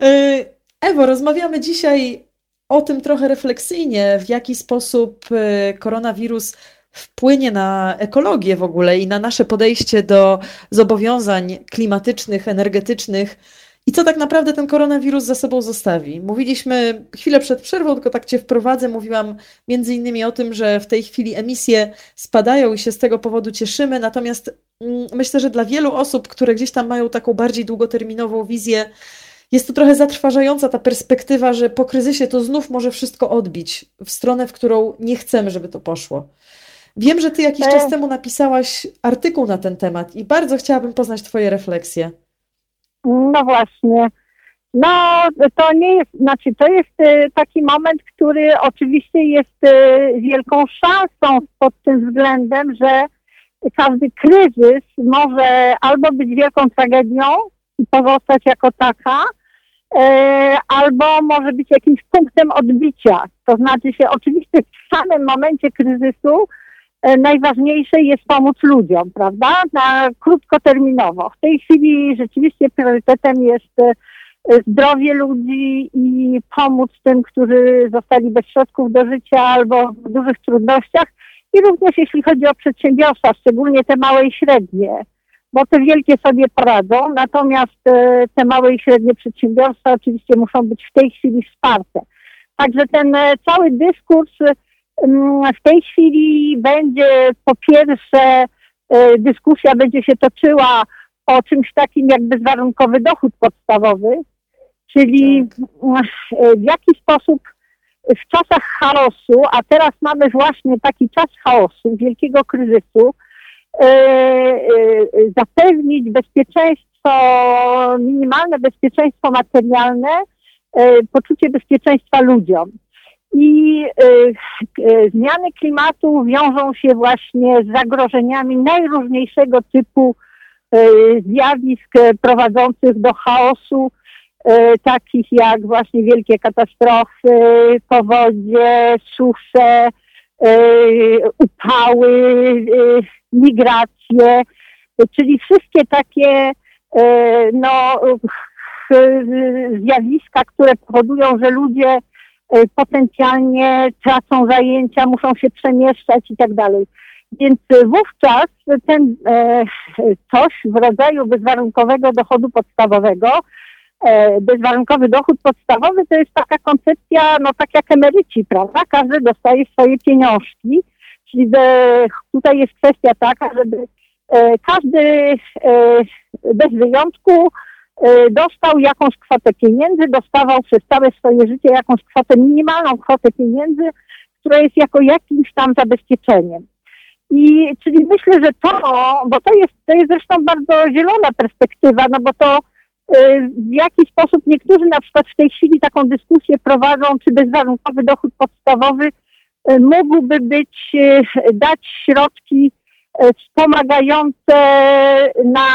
E, Ewo, rozmawiamy dzisiaj o tym trochę refleksyjnie, w jaki sposób koronawirus wpłynie na ekologię w ogóle i na nasze podejście do zobowiązań klimatycznych, energetycznych i co tak naprawdę ten koronawirus za sobą zostawi? Mówiliśmy chwilę przed przerwą, tylko tak Cię wprowadzę, mówiłam między innymi o tym, że w tej chwili emisje spadają i się z tego powodu cieszymy, natomiast mm, myślę, że dla wielu osób, które gdzieś tam mają taką bardziej długoterminową wizję, jest to trochę zatrważająca ta perspektywa, że po kryzysie to znów może wszystko odbić w stronę, w którą nie chcemy, żeby to poszło. Wiem, że ty jakiś czas temu napisałaś artykuł na ten temat i bardzo chciałabym poznać twoje refleksje. No właśnie. No, to nie jest, znaczy to jest y, taki moment, który oczywiście jest y, wielką szansą pod tym względem, że każdy kryzys może albo być wielką tragedią i pozostać jako taka, e, albo może być jakimś punktem odbicia. To znaczy się oczywiście w samym momencie kryzysu najważniejsze jest pomóc ludziom, prawda? Na krótkoterminowo. W tej chwili rzeczywiście priorytetem jest e, zdrowie ludzi i pomóc tym, którzy zostali bez środków do życia albo w dużych trudnościach. I również jeśli chodzi o przedsiębiorstwa, szczególnie te małe i średnie, bo te wielkie sobie poradzą, natomiast e, te małe i średnie przedsiębiorstwa oczywiście muszą być w tej chwili wsparte. Także ten e, cały dyskurs w tej chwili będzie po pierwsze e, dyskusja będzie się toczyła o czymś takim jak bezwarunkowy dochód podstawowy, czyli tak. w jaki sposób w czasach chaosu, a teraz mamy właśnie taki czas chaosu, wielkiego kryzysu, e, e, zapewnić bezpieczeństwo, minimalne bezpieczeństwo materialne, e, poczucie bezpieczeństwa ludziom. I zmiany klimatu wiążą się właśnie z zagrożeniami najróżniejszego typu zjawisk prowadzących do chaosu, E, takich jak właśnie wielkie katastrofy, powodzie, susze, e, upały, e, migracje, czyli wszystkie takie no, zjawiska, które powodują, że ludzie potencjalnie tracą zajęcia, muszą się przemieszczać i tak dalej. Więc wówczas ten coś w rodzaju bezwarunkowego dochodu podstawowego E, bezwarunkowy dochód podstawowy to jest taka koncepcja, no tak jak emeryci, prawda? Każdy dostaje swoje pieniążki, czyli tutaj jest kwestia taka, żeby e, każdy e, bez wyjątku dostał jakąś kwotę pieniędzy, dostawał przez całe swoje życie jakąś kwotę, minimalną kwotę pieniędzy, która jest jako jakimś tam zabezpieczeniem. I czyli myślę, że to, bo to jest, to jest zresztą bardzo zielona perspektywa, no bo to Y, w jaki sposób niektórzy na przykład w tej chwili taką dyskusję prowadzą, czy bezwarunkowy dochód podstawowy y, mógłby być, dać środki wspomagające na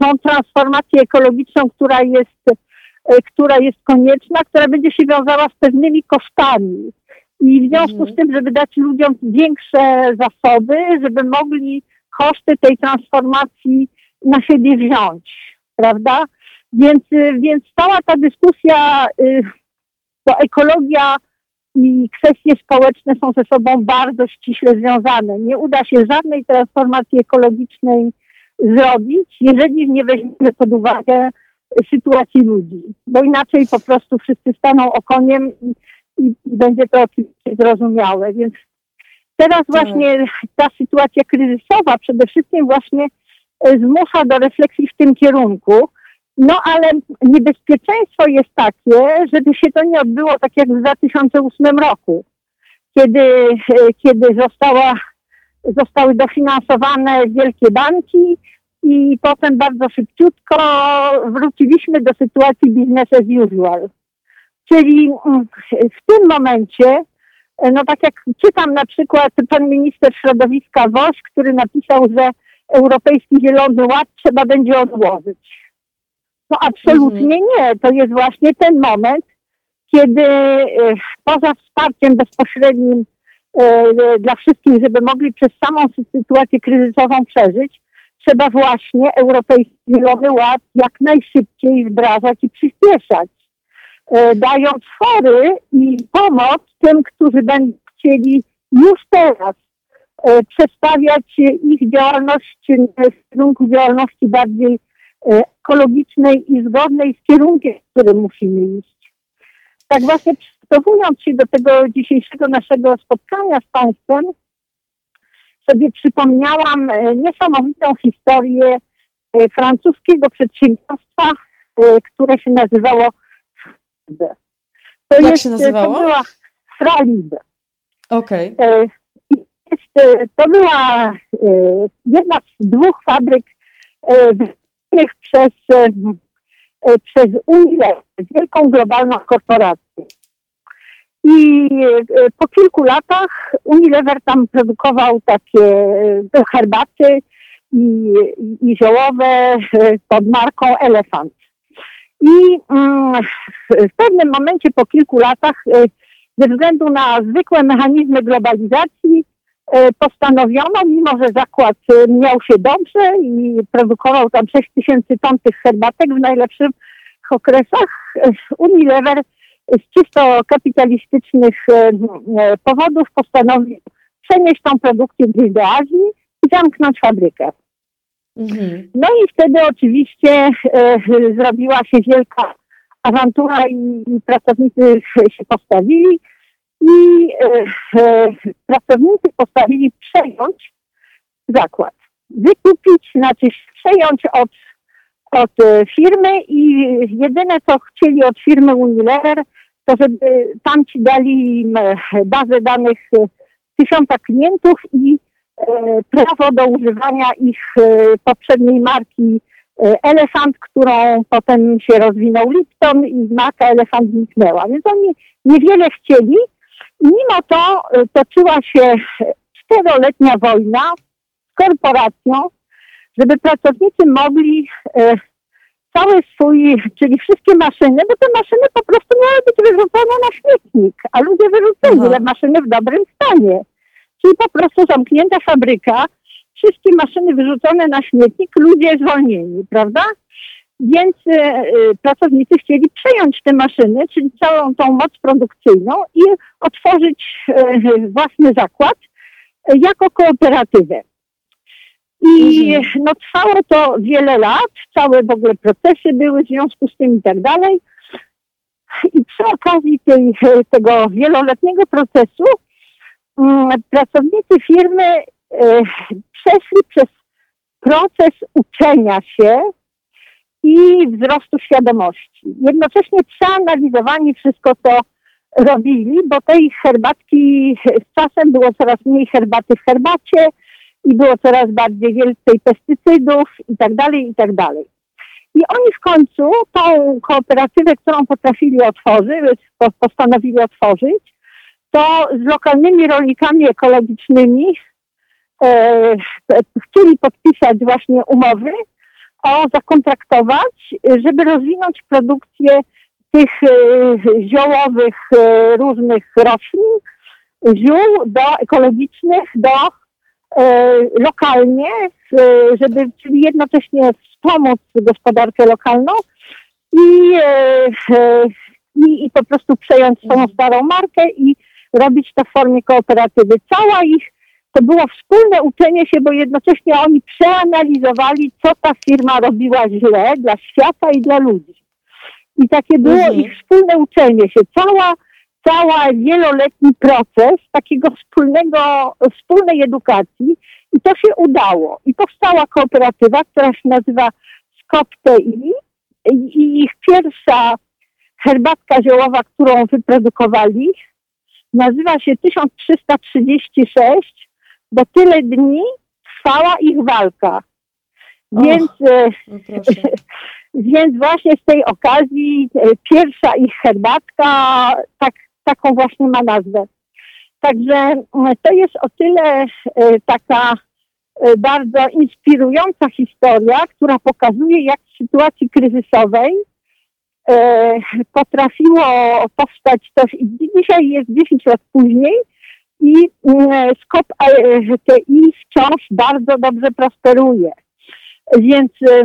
tą transformację ekologiczną, która jest, która jest konieczna, która będzie się wiązała z pewnymi kosztami. I w związku z mhm. tym, żeby dać ludziom większe zasoby, żeby mogli koszty tej transformacji na siebie wziąć prawda? Więc, więc cała ta dyskusja, y, to ekologia i kwestie społeczne są ze sobą bardzo ściśle związane. Nie uda się żadnej transformacji ekologicznej zrobić, jeżeli nie weźmiemy pod uwagę sytuacji ludzi, bo inaczej po prostu wszyscy staną okoniem i, i, będzie to oczywiście zrozumiałe. Więc teraz tak. właśnie ta sytuacja kryzysowa przede wszystkim właśnie E, zmusza do refleksji w tym kierunku. No ale niebezpieczeństwo jest takie, żeby się to nie odbyło tak jak w 2008 roku, kiedy, e, kiedy została, zostały dofinansowane wielkie banki i potem bardzo szybciutko wróciliśmy do sytuacji business as usual. Czyli mm, w tym momencie, e, no tak jak czytam na przykład pan minister środowiska Woś, który napisał, że Europejski Zielony Ład trzeba będzie odłożyć. No absolutnie mhm. nie. To jest właśnie ten moment, kiedy e, poza wsparciem bezpośrednim e, dla wszystkich, żeby mogli przez samą sytuację kryzysową przeżyć, trzeba właśnie Europejski Zielony Ład jak najszybciej wdrażać i przyspieszać, e, dając fory i pomoc tym, którzy będą chcieli już teraz przestawiać ich działalność w kierunku działalności bardziej ekologicznej i zgodnej z kierunkiem, w którym musimy iść. Tak właśnie przygotowując się do tego dzisiejszego naszego spotkania z Państwem, sobie przypomniałam e, niesamowitą historię francuskiego przedsiębiorstwa, które się nazywało To Jak jest, się nazywało? To była Fralib. Okej. Okay to była jedna z dwóch fabryk przez, przez Unię, wielką globalną korporację. I po kilku latach Unilever tam produkował takie herbaty i, i ziołowe pod marką Elefant. I mm, w pewnym momencie po kilku latach ze względu na zwykłe mechanizmy globalizacji e, postanowiono, mimo że zakład e, miał się dobrze i produkował tam 6 tysięcy ton tych herbatek w najlepszych okresach, e, Unilever z czysto kapitalistycznych powodów postanowił przenieść tą produkcję gdzieś do Azji i zamknąć fabrykę. Mhm. No i wtedy oczywiście e, zrobiła się wielka awantura i pracownicy się postawili i e, e, pracownicy postawili przejąć zakład. Wykupić, znaczy przejąć od, od e, firmy i jedyne co chcieli od firmy Unilever, to żeby tamci dali im e, bazę danych e, tysiąca klientów i prawo do używania ich poprzedniej marki Elefant, którą potem się rozwinął Lipton i marka Elefant zniknęła. Więc oni niewiele chcieli, Mimo to y, toczyła się czteroletnia wojna z korporacją, żeby pracownicy mogli y, cały swój, czyli wszystkie maszyny, bo te maszyny po prostu miały być wyrzucone na śmietnik, a ludzie wyrzucili te maszyny w dobrym stanie. Czyli po prostu zamknięta fabryka, wszystkie maszyny wyrzucone na śmietnik, ludzie zwolnieni, prawda? Więc y, y, pracownicy chcieli przejąć te maszyny, czyli całą tą moc produkcyjną i otworzyć y, własny zakład jako kooperatywę. I mhm. no, trwało to wiele lat, całe w ogóle procesy były w związku z tym i tak dalej. I przy okazji tej, tego wieloletniego procesu mm, pracownicy firmy przeszli przez proces uczenia się i wzrostu świadomości. Jednocześnie przeanalizowani wszystko to robili, bo tej herbatki z czasem było coraz mniej herbaty w herbacie i było coraz bardziej więcej pestycydów i tak dalej, i tak dalej. I oni w końcu tą kooperatywę, którą potrafili otworzyć, postanowili otworzyć, to z lokalnymi rolnikami ekologicznymi e, chcieli podpisać właśnie umowy, o zakontraktować, żeby rozwinąć produkcję tych e, ziołowych e, różnych roślin, ziół do ekologicznych, do e, lokalnie, żeby czyli jednocześnie wspomóc gospodarkę lokalną i, i, i po prostu przejąć swoją starą markę i robić to w formie kooperatywy. Cała ich to było wspólne uczenie się, bo jednocześnie oni przeanalizowali, co ta firma robiła źle dla świata i dla ludzi. I takie było mhm. ich wspólne uczenie się. Cała, cała wieloletni proces takiego wspólnego, wspólnej edukacji i to się udało. I powstała kooperatywa, która się nazywa SCOPTI i ich pierwsza herbatka ziołowa, którą wyprodukowali, nazywa się 1336 bo tyle dni trwała ich walka. Więc, e, no więc właśnie z tej okazji e, pierwsza ich herbatka tak, taką właśnie ma nazwę. Także to jest o tyle e, taka bardzo inspirująca historia, która pokazuje, jak w sytuacji kryzysowej potrafiło powstać coś i dzisiaj jest 10 lat później, i mm, skop TI wciąż bardzo dobrze prosperuje. Więc y,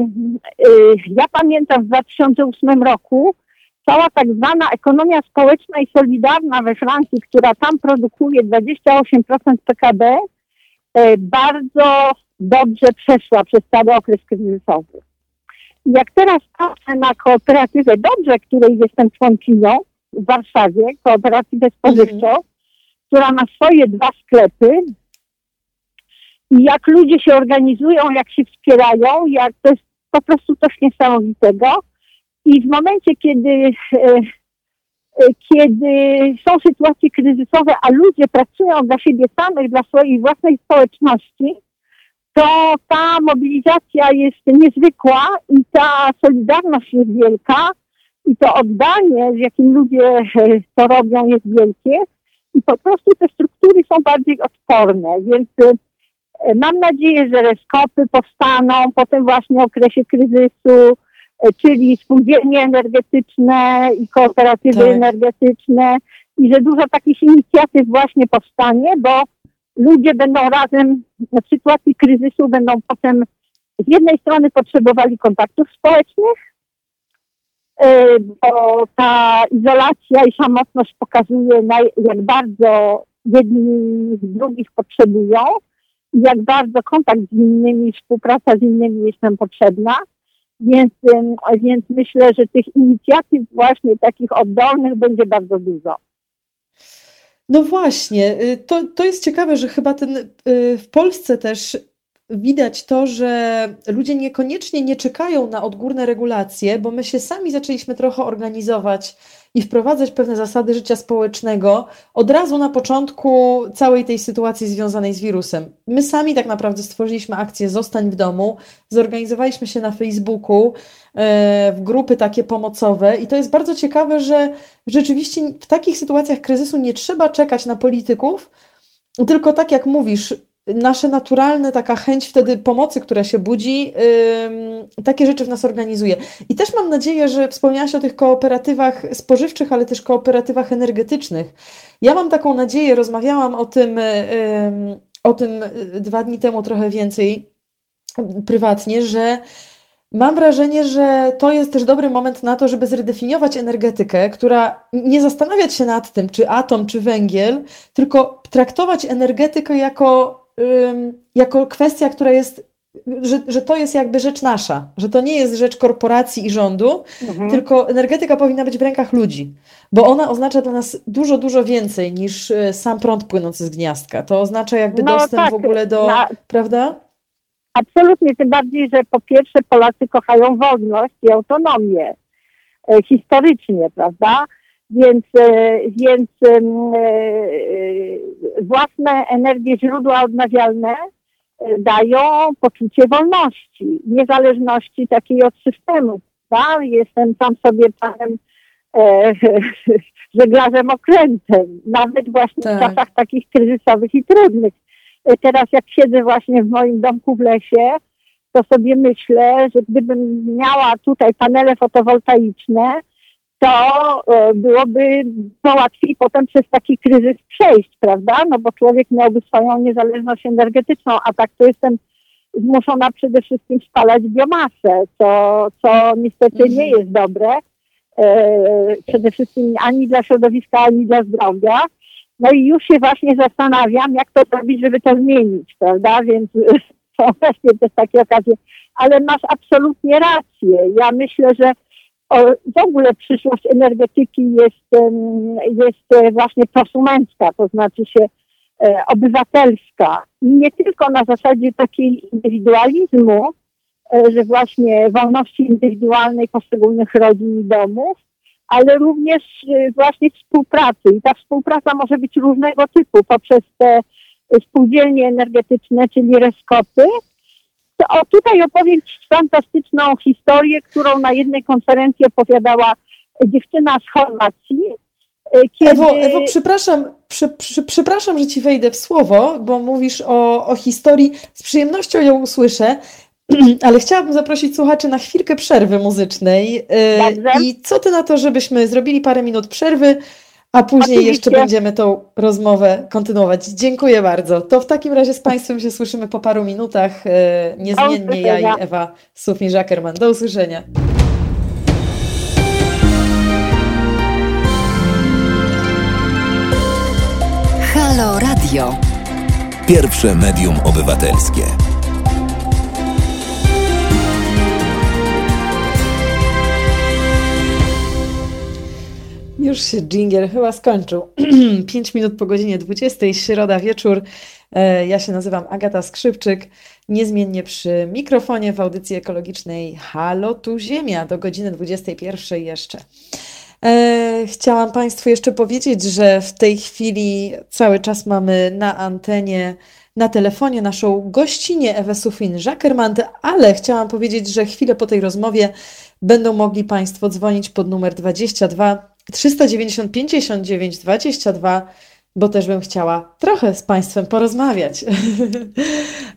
y, ja pamiętam w 2008 roku cała tak zwana ekonomia społeczna i solidarna we Francji, która tam produkuje 28% PKB, y, bardzo dobrze przeszła przez cały okres kryzysowy. Jak teraz patrzę na kooperatywę Dobrze, której jestem członkinią w Warszawie, kooperatywę spożywczą, mhm która ma swoje dwa sklepy. I jak ludzie się organizują, jak się wspierają, jak to jest po prostu coś niesamowitego. I w momencie, kiedy e, kiedy są sytuacje kryzysowe, a ludzie pracują dla siebie samych, dla swojej własnej społeczności, to ta mobilizacja jest niezwykła i ta solidarność jest wielka i to oddanie, z jakim ludzie to robią, jest wielkie i po prostu te struktury są bardziej odporne, więc e, mam nadzieję, że reskopy powstaną po tym właśnie okresie kryzysu, e, czyli spółdzielnie energetyczne i kooperatywy tak. energetyczne i że dużo takich inicjatyw właśnie powstanie, bo ludzie będą razem w sytuacji kryzysu, będą potem z jednej strony potrzebowali kontaktów społecznych, bo ta izolacja i samotność pokazuje, jak bardzo jedni z drugich potrzebują, jak bardzo kontakt z innymi, współpraca z innymi jest nam potrzebna. Więc, więc myślę, że tych inicjatyw właśnie takich oddolnych będzie bardzo dużo. No właśnie, y, to, to jest ciekawe, że chyba ten y, w Polsce też widać to, że ludzie niekoniecznie nie czekają na odgórne regulacje, bo my się sami zaczęliśmy trochę organizować i wprowadzać pewne zasady życia społecznego od razu na początku całej tej sytuacji związanej z wirusem. My sami tak naprawdę stworzyliśmy akcję Zostań w domu, zorganizowaliśmy się na Facebooku e, w grupy takie pomocowe i to jest bardzo ciekawe, że rzeczywiście w takich sytuacjach kryzysu nie trzeba czekać na polityków, tylko tak jak mówisz, nasze naturalne, taka chęć wtedy pomocy, która się budzi, yy, takie rzeczy w nas organizuje. I też mam nadzieję, że wspomniałaś o tych kooperatywach spożywczych, ale też kooperatywach energetycznych. Ja mam taką nadzieję, rozmawiałam o tym, yy, o tym dwa dni temu trochę więcej prywatnie, że Mam wrażenie, że to jest też dobry moment na to, żeby zredefiniować energetykę, która nie zastanawiać się nad tym, czy atom, czy węgiel, tylko traktować energetykę jako jako kwestia, która jest, że, że to jest jakby rzecz nasza, że to nie jest rzecz korporacji i rządu, mhm. tylko energetyka powinna być w rękach ludzi, bo ona oznacza dla nas dużo, dużo więcej niż e, sam prąd płynący z gniazdka. To oznacza jakby no, dostęp tak, w ogóle do, na... prawda? Absolutnie, tym bardziej, że po pierwsze Polacy kochają wolność i autonomię e, historycznie, prawda? Więc, e, więc e, własne energie, źródła odnawialne e, dają poczucie wolności, niezależności takiej od systemu. Tak? Jestem sam sobie panem e, żeglarzem okrętem, nawet właśnie tak. w czasach takich kryzysowych i trudnych. Teraz jak siedzę właśnie w moim domku w lesie, to sobie myślę, że gdybym miała tutaj panele fotowoltaiczne, to e, byłoby to łatwiej potem przez taki kryzys przejść, prawda? No bo człowiek miałby swoją niezależność energetyczną, a tak to jestem zmuszona przede wszystkim spalać biomasę, co, co niestety nie mhm. jest dobre. E, przede wszystkim ani dla środowiska, ani dla zdrowia. No i już się właśnie zastanawiam, jak to zrobić, żeby to zmienić, prawda? Więc są właśnie też takie okazje. Ale masz absolutnie rację. Ja myślę, że w ogóle przyszłość energetyki jest, jest właśnie prosumencka, to znaczy się e, obywatelska. Nie tylko na zasadzie takiej indywidualizmu, e, że właśnie wolności indywidualnej poszczególnych rodzin i domów, ale również e, właśnie współpracy. I ta współpraca może być różnego typu poprzez te spółdzielnie energetyczne, czyli reskopy, o, tutaj opowiem fantastyczną historię, którą na jednej konferencji opowiadała dziewczyna z Chorwacji. E, kiedy... Ewo, Ewo, przepraszam, przy, przy, przepraszam, że ci wejdę w słowo, bo mówisz o, o historii. Z przyjemnością ją usłyszę, ale chciałabym zaprosić słuchaczy na chwilkę przerwy muzycznej. E, Dobrze. I co ty na to, żebyśmy zrobili parę minut przerwy, a później Oczywiście. jeszcze będziemy tą rozmowę kontynuować. Dziękuję bardzo. To w takim razie z Państwem się słyszymy po paru minutach. E, niezmiennie ja i Ewa Sufin-Żakerman. Do usłyszenia. Halo Radio. Pierwsze medium obywatelskie. Już się dżingiel chyba skończył. 5 minut po godzinie 20, środa wieczór. E, ja się nazywam Agata Skrzypczyk, niezmiennie przy mikrofonie w audycji ekologicznej Halo tu Ziemia do godziny 21 jeszcze. E, chciałam Państwu jeszcze powiedzieć, że w tej chwili cały czas mamy na antenie, na telefonie naszą gościnię Ewę Sufin-Żakermant, ale chciałam powiedzieć, że chwilę po tej rozmowie będą mogli Państwo dzwonić pod numer 22 390 59 22 bo też bym chciała trochę z Państwem porozmawiać.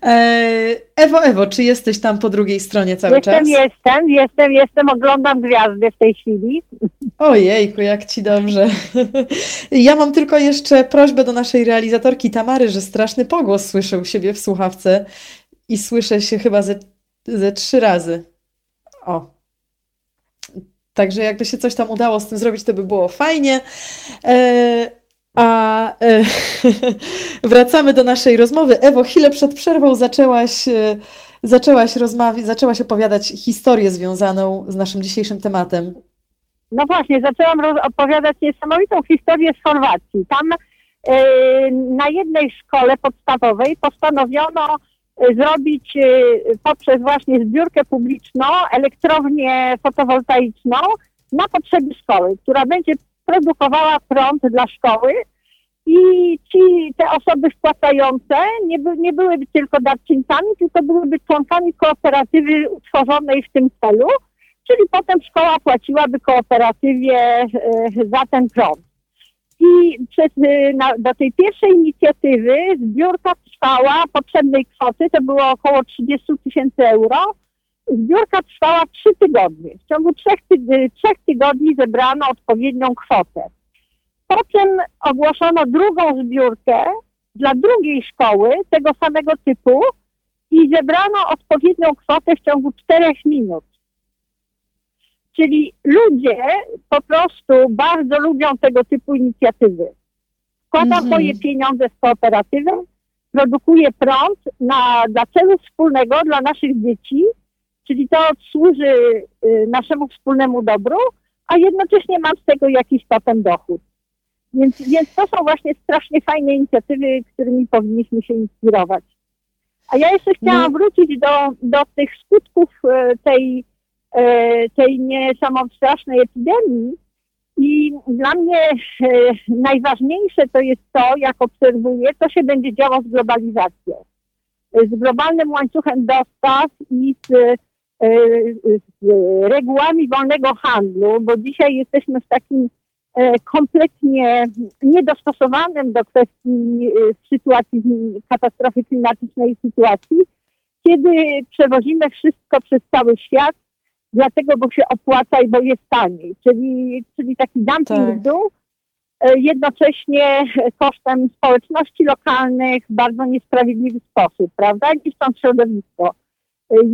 E, Ewo, Ewo, czy jesteś tam po drugiej stronie cały jestem, czas? Jestem, jestem, jestem, jestem, oglądam gwiazdy w tej chwili. Ojejku, jak Ci dobrze. Ja mam tylko jeszcze prośbę do naszej realizatorki Tamary, że straszny pogłos słyszę u siebie w słuchawce i słyszę się chyba ze, ze trzy razy. O. Także jakby się coś tam udało z tym zrobić, to by było fajnie. E, a e, wracamy do naszej rozmowy. Ewo, chwilę przed przerwą zaczęłaś, e, zaczęłaś rozmawiać, zaczęłaś opowiadać historię związaną z naszym dzisiejszym tematem. No właśnie, zaczęłam opowiadać niesamowitą historię z Chorwacji. Tam e, na jednej szkole podstawowej postanowiono zrobić e, poprzez właśnie zbiórkę publiczną elektrownię fotowoltaiczną na potrzeby szkoły, która będzie produkowała prąd dla szkoły i ci, te osoby wpłacające nie, by, nie byłyby tylko darczyńcami, tylko byłyby członkami kooperatywy utworzonej w tym celu, czyli potem szkoła płaciłaby kooperatywie e, za ten prąd. I przez, e, na, do tej pierwszej inicjatywy zbiórka trwała potrzebnej kwoty, to było około 30 tysięcy euro, Zbiórka trwała trzy tygodnie. W ciągu trzech, tyg trzech tygodni zebrano odpowiednią kwotę. Potem ogłoszono drugą zbiórkę dla drugiej szkoły tego samego typu i zebrano odpowiednią kwotę w ciągu czterech minut. Czyli ludzie po prostu bardzo lubią tego typu inicjatywy. Wkładam mm -hmm. moje pieniądze w kooperatywę, produkuję prąd na, dla celu wspólnego dla naszych dzieci czyli to służy y, naszemu wspólnemu dobru, a jednocześnie mam z tego jakiś potem dochód. Więc, więc to są właśnie strasznie fajne inicjatywy, którymi powinniśmy się inspirować. A ja jeszcze chciałam no. wrócić do, do tych skutków y, tej, y, tej niesamowitej strasznej epidemii. I dla mnie najważniejsze to jest to, jak obserwuję, co się będzie działo z globalizacją. Z globalnym łańcuchem dostaw i z E, z regułami wolnego handlu, bo dzisiaj jesteśmy w takim e, kompletnie niedostosowanym do kwestii e, sytuacji, katastrofy klimatycznej sytuacji, kiedy przewozimy wszystko przez cały świat, dlatego, bo się opłaca i bo jest taniej, czyli, czyli taki dumping tak. w dół, jednocześnie kosztem społeczności lokalnych w bardzo niesprawiedliwy sposób, prawda, niszcząc środowisko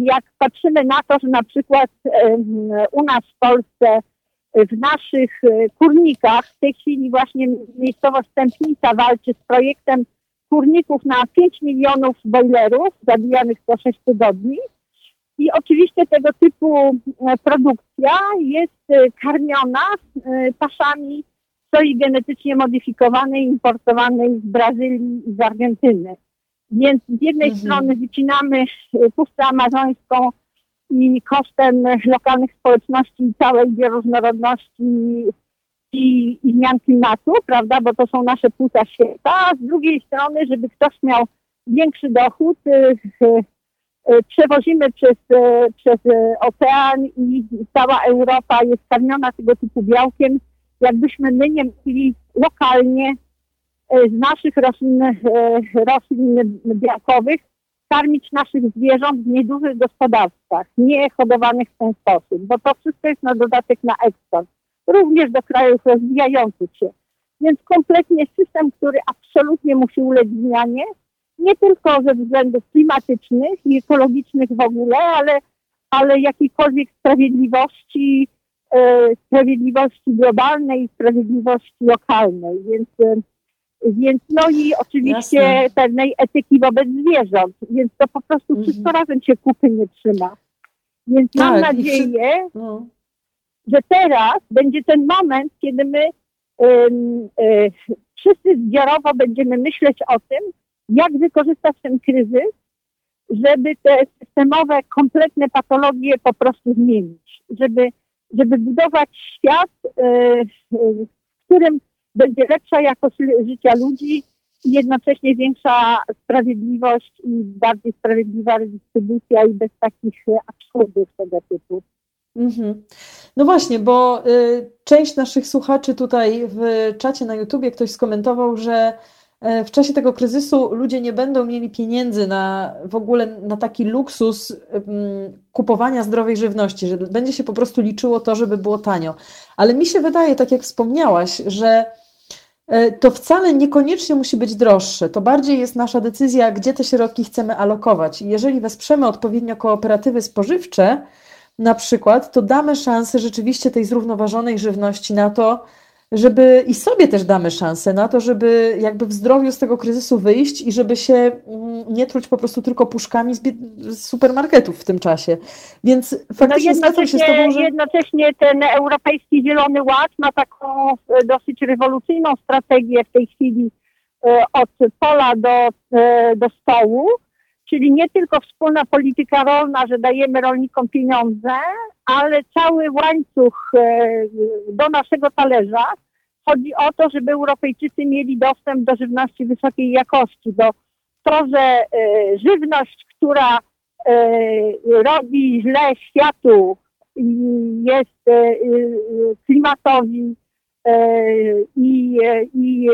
jak patrzymy na to, że na przykład u nas w Polsce w naszych e, kurnikach w tej chwili właśnie miejscowość Stępnica walczy z projektem kurników na 5 milionów bojlerów zabijanych co 6 tygodni. I oczywiście tego typu e, produkcja jest e, karmiona paszami soi genetycznie modyfikowanej, importowanej z Brazylii i z Argentyny. Więc z jednej mhm. strony wycinamy e, puszczę amazońską i kosztem lokalnych społeczności i całej bioróżnorodności i, i zmian klimatu, prawda, bo to są nasze płuca świata, a z drugiej strony, żeby ktoś miał większy dochód, e, e, przewozimy przez, przez ocean i cała Europa jest karmiona tego typu białkiem, jakbyśmy my nie mogli lokalnie E, z naszych roślin, e, roślin białkowych karmić naszych zwierząt w niedużych gospodarstwach, nie hodowanych w ten sposób, bo to wszystko jest na dodatek na eksport, również do krajów rozwijających się. Więc kompletnie system, który absolutnie musi ulec zmianie, nie tylko ze względów klimatycznych i ekologicznych w ogóle, ale, ale jakiejkolwiek sprawiedliwości, e, sprawiedliwości globalnej i sprawiedliwości lokalnej. Więc e, więc no i oczywiście Jasne. pewnej etyki wobec zwierząt. Więc to po prostu mhm. wszystko razem się kupy nie trzyma. Więc tak, mam nadzieję, no. że teraz będzie ten moment, kiedy my um, y, wszyscy zbiorowo będziemy myśleć o tym, jak wykorzystać ten kryzys, żeby te systemowe, kompletne patologie po prostu zmienić. Żeby żeby budować świat, w którym będzie lepsza jakość życia ludzi i jednocześnie większa sprawiedliwość i bardziej sprawiedliwa redystrybucja i bez takich absurdów tego typu. Mhm. No właśnie, bo y, część naszych słuchaczy tutaj w czacie na YouTubie ktoś skomentował, że w czasie tego kryzysu ludzie nie będą mieli pieniędzy na w ogóle na taki luksus kupowania zdrowej żywności, że będzie się po prostu liczyło to, żeby było tanio. Ale mi się wydaje, tak jak wspomniałaś, że y, to wcale niekoniecznie musi być droższe. To bardziej jest nasza decyzja, gdzie te środki chcemy alokować. jeżeli wesprzemy odpowiednio kooperatywy spożywcze, na przykład, to damy szansę rzeczywiście tej zrównoważonej żywności na to, żeby i sobie też damy szansę na to, żeby jakby w zdrowiu z tego kryzysu wyjść i żeby się mm, nie truć po prostu tylko puszkami z, z supermarketów w tym czasie. Więc faktycznie no zgadzam się z Tobą, że... Jednocześnie ten Europejski Zielony Ład ma taką e, dosyć rewolucyjną strategię w tej chwili e, od pola do, e, do stołu, Czyli nie tylko wspólna polityka rolna, że dajemy rolnikom pieniądze, ale cały łańcuch e, do naszego talerza. Chodzi o to, żeby Europejczycy mieli dostęp do żywności wysokiej jakości, bo to, że e, żywność, która e, robi źle światu, jest klimatowi i, i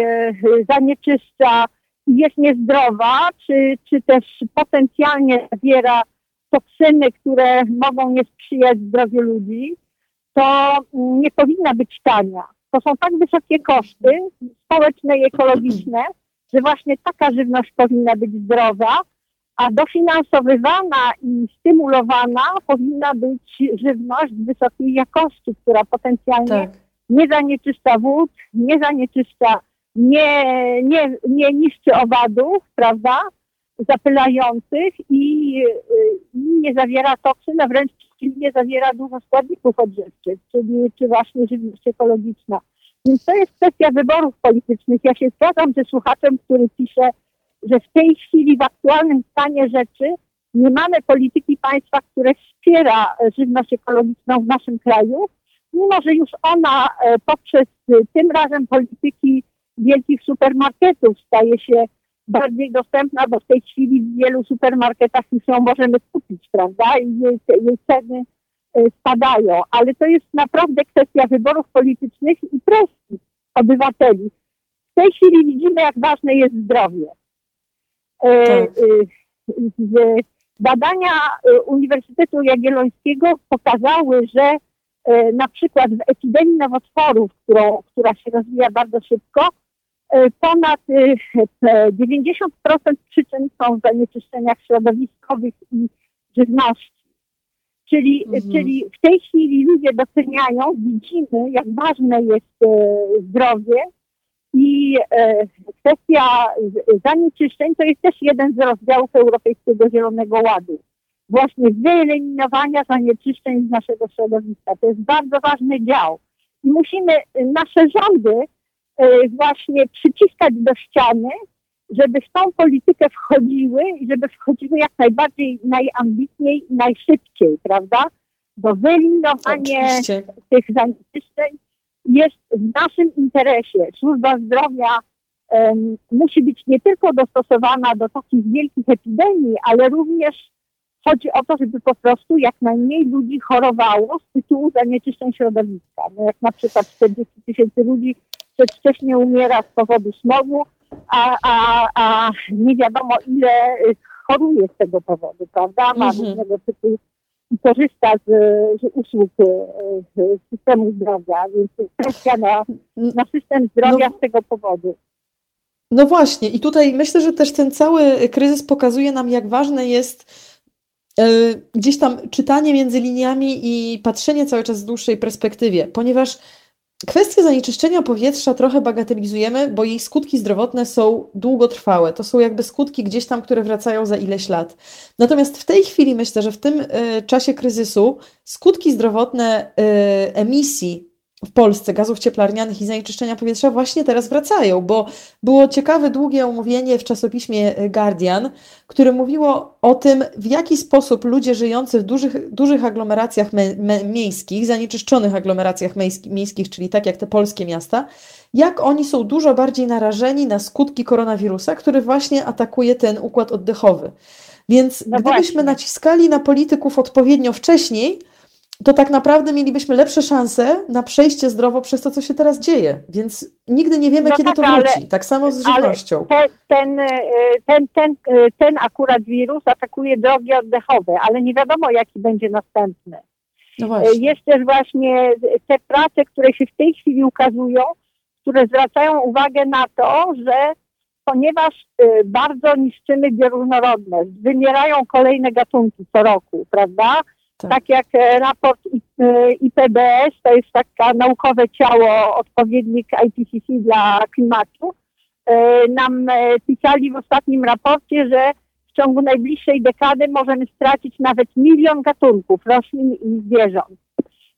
zanieczyszcza jest niezdrowa, czy, czy też potencjalnie zawiera toksyny, które mogą nie sprzyjać zdrowiu ludzi, to nie powinna być tania. To są tak wysokie koszty społeczne i ekologiczne, że właśnie taka żywność powinna być zdrowa, a dofinansowywana i stymulowana powinna być żywność wysokiej jakości, która potencjalnie tak. nie zanieczyszcza wód, nie zanieczyszcza nie, nie, nie niszczy owadów, prawda, zapylających i, i nie zawiera toksyn, a wręcz nie zawiera dużo składników odżywczych, czyli czy właśnie żywność ekologiczna. Więc to jest kwestia wyborów politycznych. Ja się zgadzam ze słuchaczem, który pisze, że w tej chwili, w aktualnym stanie rzeczy, nie mamy polityki państwa, które wspiera żywność ekologiczną w naszym kraju, mimo że już ona e, poprzez tym razem polityki wielkich supermarketów staje się bardziej dostępna, bo w tej chwili w wielu supermarketach już ją możemy kupić, prawda? I jej, jej ceny e, spadają, ale to jest naprawdę kwestia wyborów politycznych i presji obywateli. W tej chwili widzimy, jak ważne jest zdrowie. E, tak. E, badania Uniwersytetu Jagiellońskiego pokazały, że na przykład w epidemii nowotworów, którą, która się rozwija bardzo szybko, ponad 90% e, przyczyn są w zanieczyszczeniach środowiskowych i żywności. Czyli, mhm. czyli w tej chwili ludzie doceniają, widzimy, jak ważne jest e, zdrowie i kwestia zanieczyszczeń to jest też jeden z rozdziałów Europejskiego Zielonego Ładu. Właśnie wyeliminowania zanieczyszczeń z naszego środowiska. To jest bardzo ważny dział. I musimy, nasze rządy E, właśnie przyciskać do ściany, żeby w tą politykę wchodziły i żeby wchodziły jak najbardziej, najambitniej i najszybciej, prawda? Bo wyeliminowanie tych zanieczyszczeń jest w naszym interesie. Służba zdrowia um, musi być nie tylko dostosowana do takich wielkich epidemii, ale również chodzi o to, żeby po prostu jak najmniej ludzi chorowało z tytułu zanieczyszczeń środowiska. No jak na przykład 40 tysięcy ludzi przedwcześnie umiera z powodu smogu, a, a, a nie wiadomo ile choruje z tego powodu, prawda? Ma mhm. różnego typu i korzysta z, z usług z systemu zdrowia, więc kwestia na, na system zdrowia no, z tego powodu. No właśnie, i tutaj myślę, że też ten cały kryzys pokazuje nam, jak ważne jest gdzieś tam czytanie między liniami i patrzenie cały czas w dłuższej perspektywie, ponieważ Kwestię zanieczyszczenia powietrza trochę bagatelizujemy, bo jej skutki zdrowotne są długotrwałe. To są jakby skutki gdzieś tam, które wracają za ileś lat. Natomiast w tej chwili myślę, że w tym y, czasie kryzysu skutki zdrowotne y, emisji w Polsce gazów cieplarnianych i zanieczyszczenia powietrza właśnie teraz wracają, bo było ciekawe, długie omówienie w czasopiśmie Guardian, które mówiło o tym, w jaki sposób ludzie żyjący w dużych, dużych aglomeracjach me, me, miejskich, zanieczyszczonych aglomeracjach miejskich, czyli tak jak te polskie miasta, jak oni są dużo bardziej narażeni na skutki koronawirusa, który właśnie atakuje ten układ oddechowy. Więc no gdybyśmy właśnie. naciskali na polityków odpowiednio wcześniej, to tak naprawdę mielibyśmy lepsze szanse na przejście zdrowo przez to, co się teraz dzieje. Więc nigdy nie wiemy, no kiedy tak, to wróci. Ale, tak samo z żywnością. Ten, ten, e, ten, ten, e, ten akurat wirus atakuje drogi oddechowe, ale nie wiadomo, jaki będzie następny. No e, Jest też właśnie te prace, które się w tej chwili ukazują, które zwracają uwagę na to, że ponieważ bardzo niszczymy bioróżnorodność, wymierają kolejne gatunki co roku, prawda? Tak. tak jak e, raport IPBS, e, to jest takie naukowe ciało, odpowiednik IPCC dla klimatu, e, nam pisali w ostatnim raporcie, że w ciągu najbliższej dekady możemy stracić nawet milion gatunków roślin i zwierząt.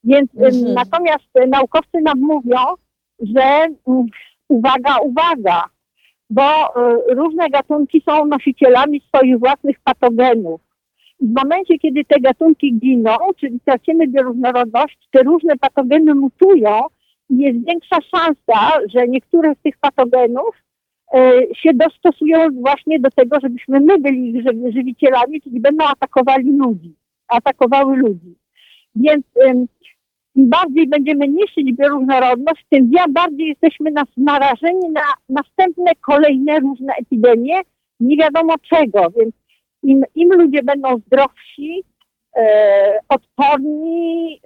Więc mhm. natomiast naukowcy nam mówią, że uwaga, uwaga, bo różne gatunki są nosicielami swoich własnych patogenów w momencie, kiedy te gatunki giną, czyli tracimy bioróżnorodność, te różne patogeny mutują jest większa szansa, że niektóre z tych patogenów e, się dostosują właśnie do tego, żebyśmy my byli żywicielami, czyli będą atakowali ludzi, atakowały ludzi. Więc im bardziej będziemy niszczyć bioróżnorodność, tym bardziej jesteśmy nas narażeni na następne, kolejne różne epidemie, nie wiadomo czego, więc im, im ludzie będą zdrowsi, e, odporni,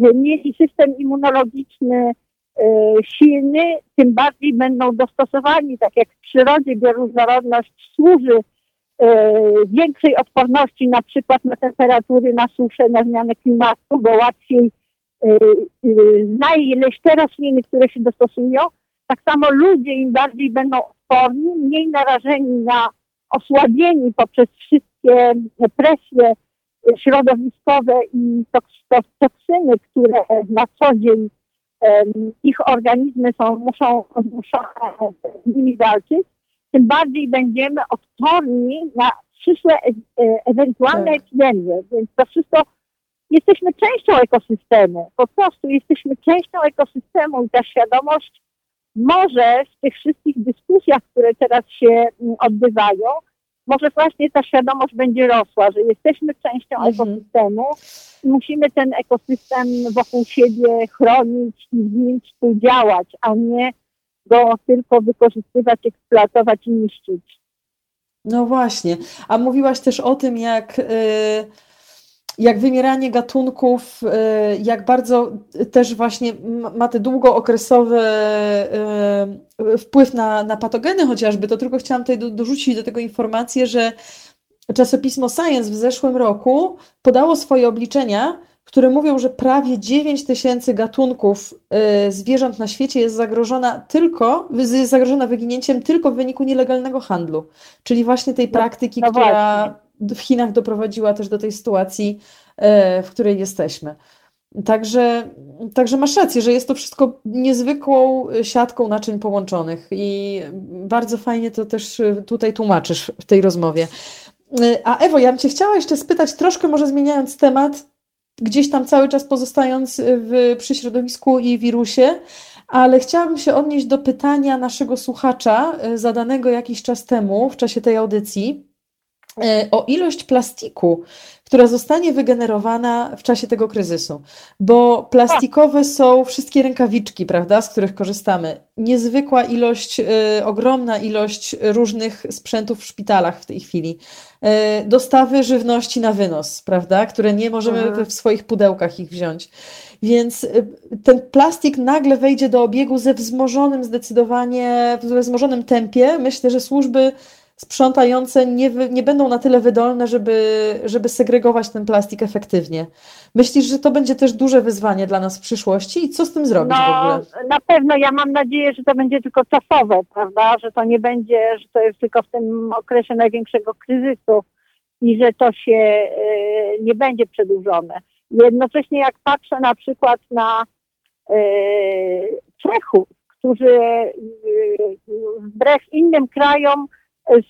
e, mieli system immunologiczny e, silny, tym bardziej będą dostosowani, tak jak w przyrodzie bioróżnorodność służy e, większej odporności na przykład na temperatury, na suszę, na zmianę klimatu, bo łatwiej e, e, zna ileś te rośliny, które się dostosują, tak samo ludzie im bardziej będą odporni, mniej narażeni na osłabieni poprzez wszystkie presje środowiskowe i toksyny, które na co dzień ich organizmy są, muszą, muszą z nimi walczyć, tym bardziej będziemy odporni na przyszłe e, ewentualne tak. epidemie. Więc to wszystko jesteśmy częścią ekosystemu. Po prostu jesteśmy częścią ekosystemu i ta świadomość może w tych wszystkich dyskusjach, które teraz się mm, odbywają, może właśnie ta świadomość będzie rosła, że jesteśmy częścią mhm. ekosystemu i musimy ten ekosystem wokół siebie chronić i z nim współdziałać, a nie go tylko wykorzystywać, eksploatować i niszczyć. No właśnie. A mówiłaś też o tym, jak. Yy jak wymieranie gatunków, y, jak bardzo też właśnie ma te długookresowy y, wpływ na, na patogeny chociażby, to tylko chciałam tutaj dorzucić do tego informację, że czasopismo Science w zeszłym roku podało swoje obliczenia, które mówią, że prawie 9 tysięcy gatunków y, zwierząt na świecie jest zagrożona tylko, jest zagrożona wyginięciem tylko w wyniku nielegalnego handlu, czyli właśnie tej no, praktyki, no, no która w Chinach doprowadziła też do tej sytuacji, e, w której jesteśmy. Także, także masz rację, że jest to wszystko niezwykłą siatką naczyń połączonych i bardzo fajnie to też tutaj tłumaczysz w tej rozmowie. E, a Ewo, ja bym Cię chciała jeszcze spytać, troszkę może zmieniając temat, gdzieś tam cały czas pozostając w, przy środowisku i wirusie, ale chciałabym się odnieść do pytania naszego słuchacza, e, zadanego jakiś czas temu w czasie tej audycji. E, o ilość plastiku, która zostanie wygenerowana w czasie tego kryzysu. Bo plastikowe są wszystkie rękawiczki, prawda, z których korzystamy. Niezwykła ilość, y, ogromna ilość różnych sprzętów w szpitalach w tej chwili. Y, dostawy żywności na wynos, prawda, które nie możemy mhm. w swoich pudełkach ich wziąć. Więc ten plastik nagle wejdzie do obiegu ze wzmożonym zdecydowanie, we wzmożonym tempie. Myślę, że służby sprzątające nie, nie będą na tyle wydolne, żeby, żeby segregować ten plastik efektywnie. Myślisz, że to będzie też duże wyzwanie dla nas w przyszłości i co z tym zrobić no, w ogóle? Na pewno, ja mam nadzieję, że to będzie tylko czasowe, prawda, że to nie będzie, że to jest tylko w tym okresie największego kryzysu i że to się y, nie będzie przedłużone. Jednocześnie jak patrzę na przykład na Czechów, którzy wbrew innym krajom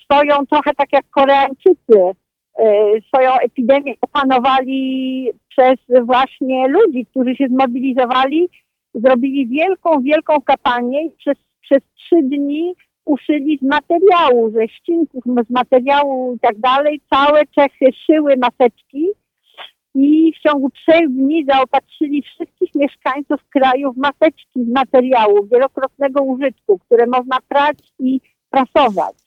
swoją, trochę tak jak Koreańczycy, swoją epidemię opanowali przez właśnie ludzi, którzy się zmobilizowali, zrobili wielką, wielką kampanię i przez, przez trzy dni uszyli z materiału, ze ścinków, z materiału i tak dalej. Całe Czechy szyły maseczki i w ciągu trzech dni zaopatrzyli wszystkich mieszkańców kraju w maseczki z materiału wielokrotnego użytku, które można prać i prasować.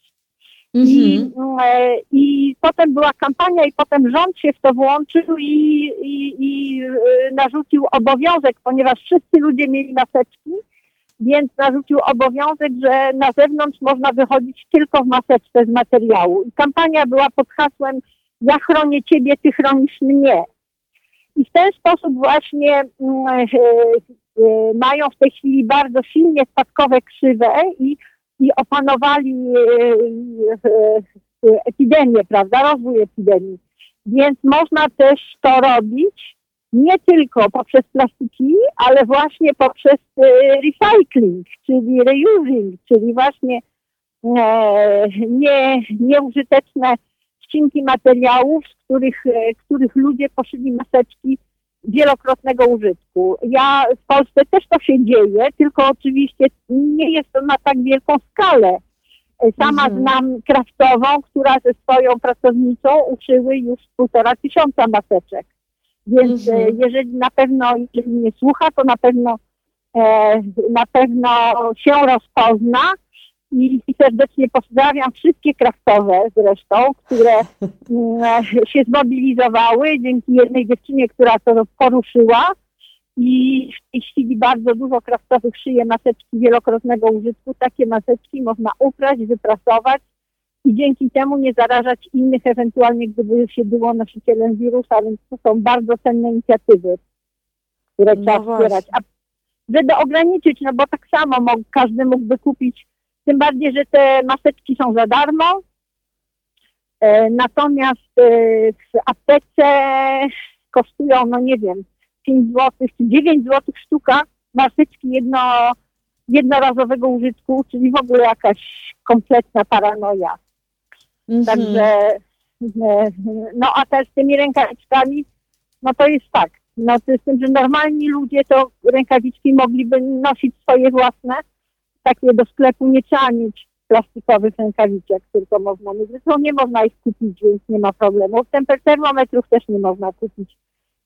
I, mhm. e, I potem była kampania i potem rząd się w to włączył i, i, i e, narzucił obowiązek, ponieważ wszyscy ludzie mieli maseczki, więc narzucił obowiązek, że na zewnątrz można wychodzić tylko w maseczce z materiału. I kampania była pod hasłem ja chronię ciebie, ty chronisz mnie. I w ten sposób właśnie mm, e, mają w tej chwili bardzo silnie spadkowe krzywe i, i opanowali e, epidemię, prawda, rozwój epidemii. Więc można też to robić nie tylko poprzez plastiki, ale właśnie poprzez recycling, czyli reusing, czyli właśnie nie, nieużyteczne ścinki materiałów, z których, e, których ludzie poszyli maseczki wielokrotnego użytku. Ja w Polsce też to się dzieje, tylko oczywiście nie jest to na tak wielką skalę. Sama mhm. znam kraftową, która ze swoją pracownicą uszyły już półtora tysiąca maseczek. Więc e, mhm. jeżeli na pewno, jeżeli mnie słucha, to na pewno e, na pewno się rozpozna i, i serdecznie pozdrawiam wszystkie kraftowe zresztą, które mm, się zmobilizowały dzięki jednej dziewczynie, która to poruszyła i w tej chwili bardzo dużo kraftowych szyje maseczki wielokrotnego użytku. Takie maseczki można uprać, wyprasować i dzięki temu nie zarażać innych, ewentualnie gdyby się było nosicielem wirusa, więc to są bardzo cenne inicjatywy, które no trzeba wspierać. A żeby ograniczyć, no bo tak samo mógł, każdy mógłby kupić tym bardziej, że te maseczki są za darmo. E, natomiast e, w aptece kosztują, no nie wiem, 5 zł czy 9 zł sztuka maseczki jedno, jednorazowego użytku, czyli w ogóle jakaś kompletna paranoja. Mm -hmm. Także, e, no a też z tymi rękawiczkami, no to jest tak. No to z tym, że normalni ludzie to rękawiczki mogliby nosić swoje własne, takie do sklepu nie trzeba mieć plastikowych rękawiczek, tylko można mieć. Zresztą nie można ich kupić, więc nie ma problemu. Termometrów też nie można kupić,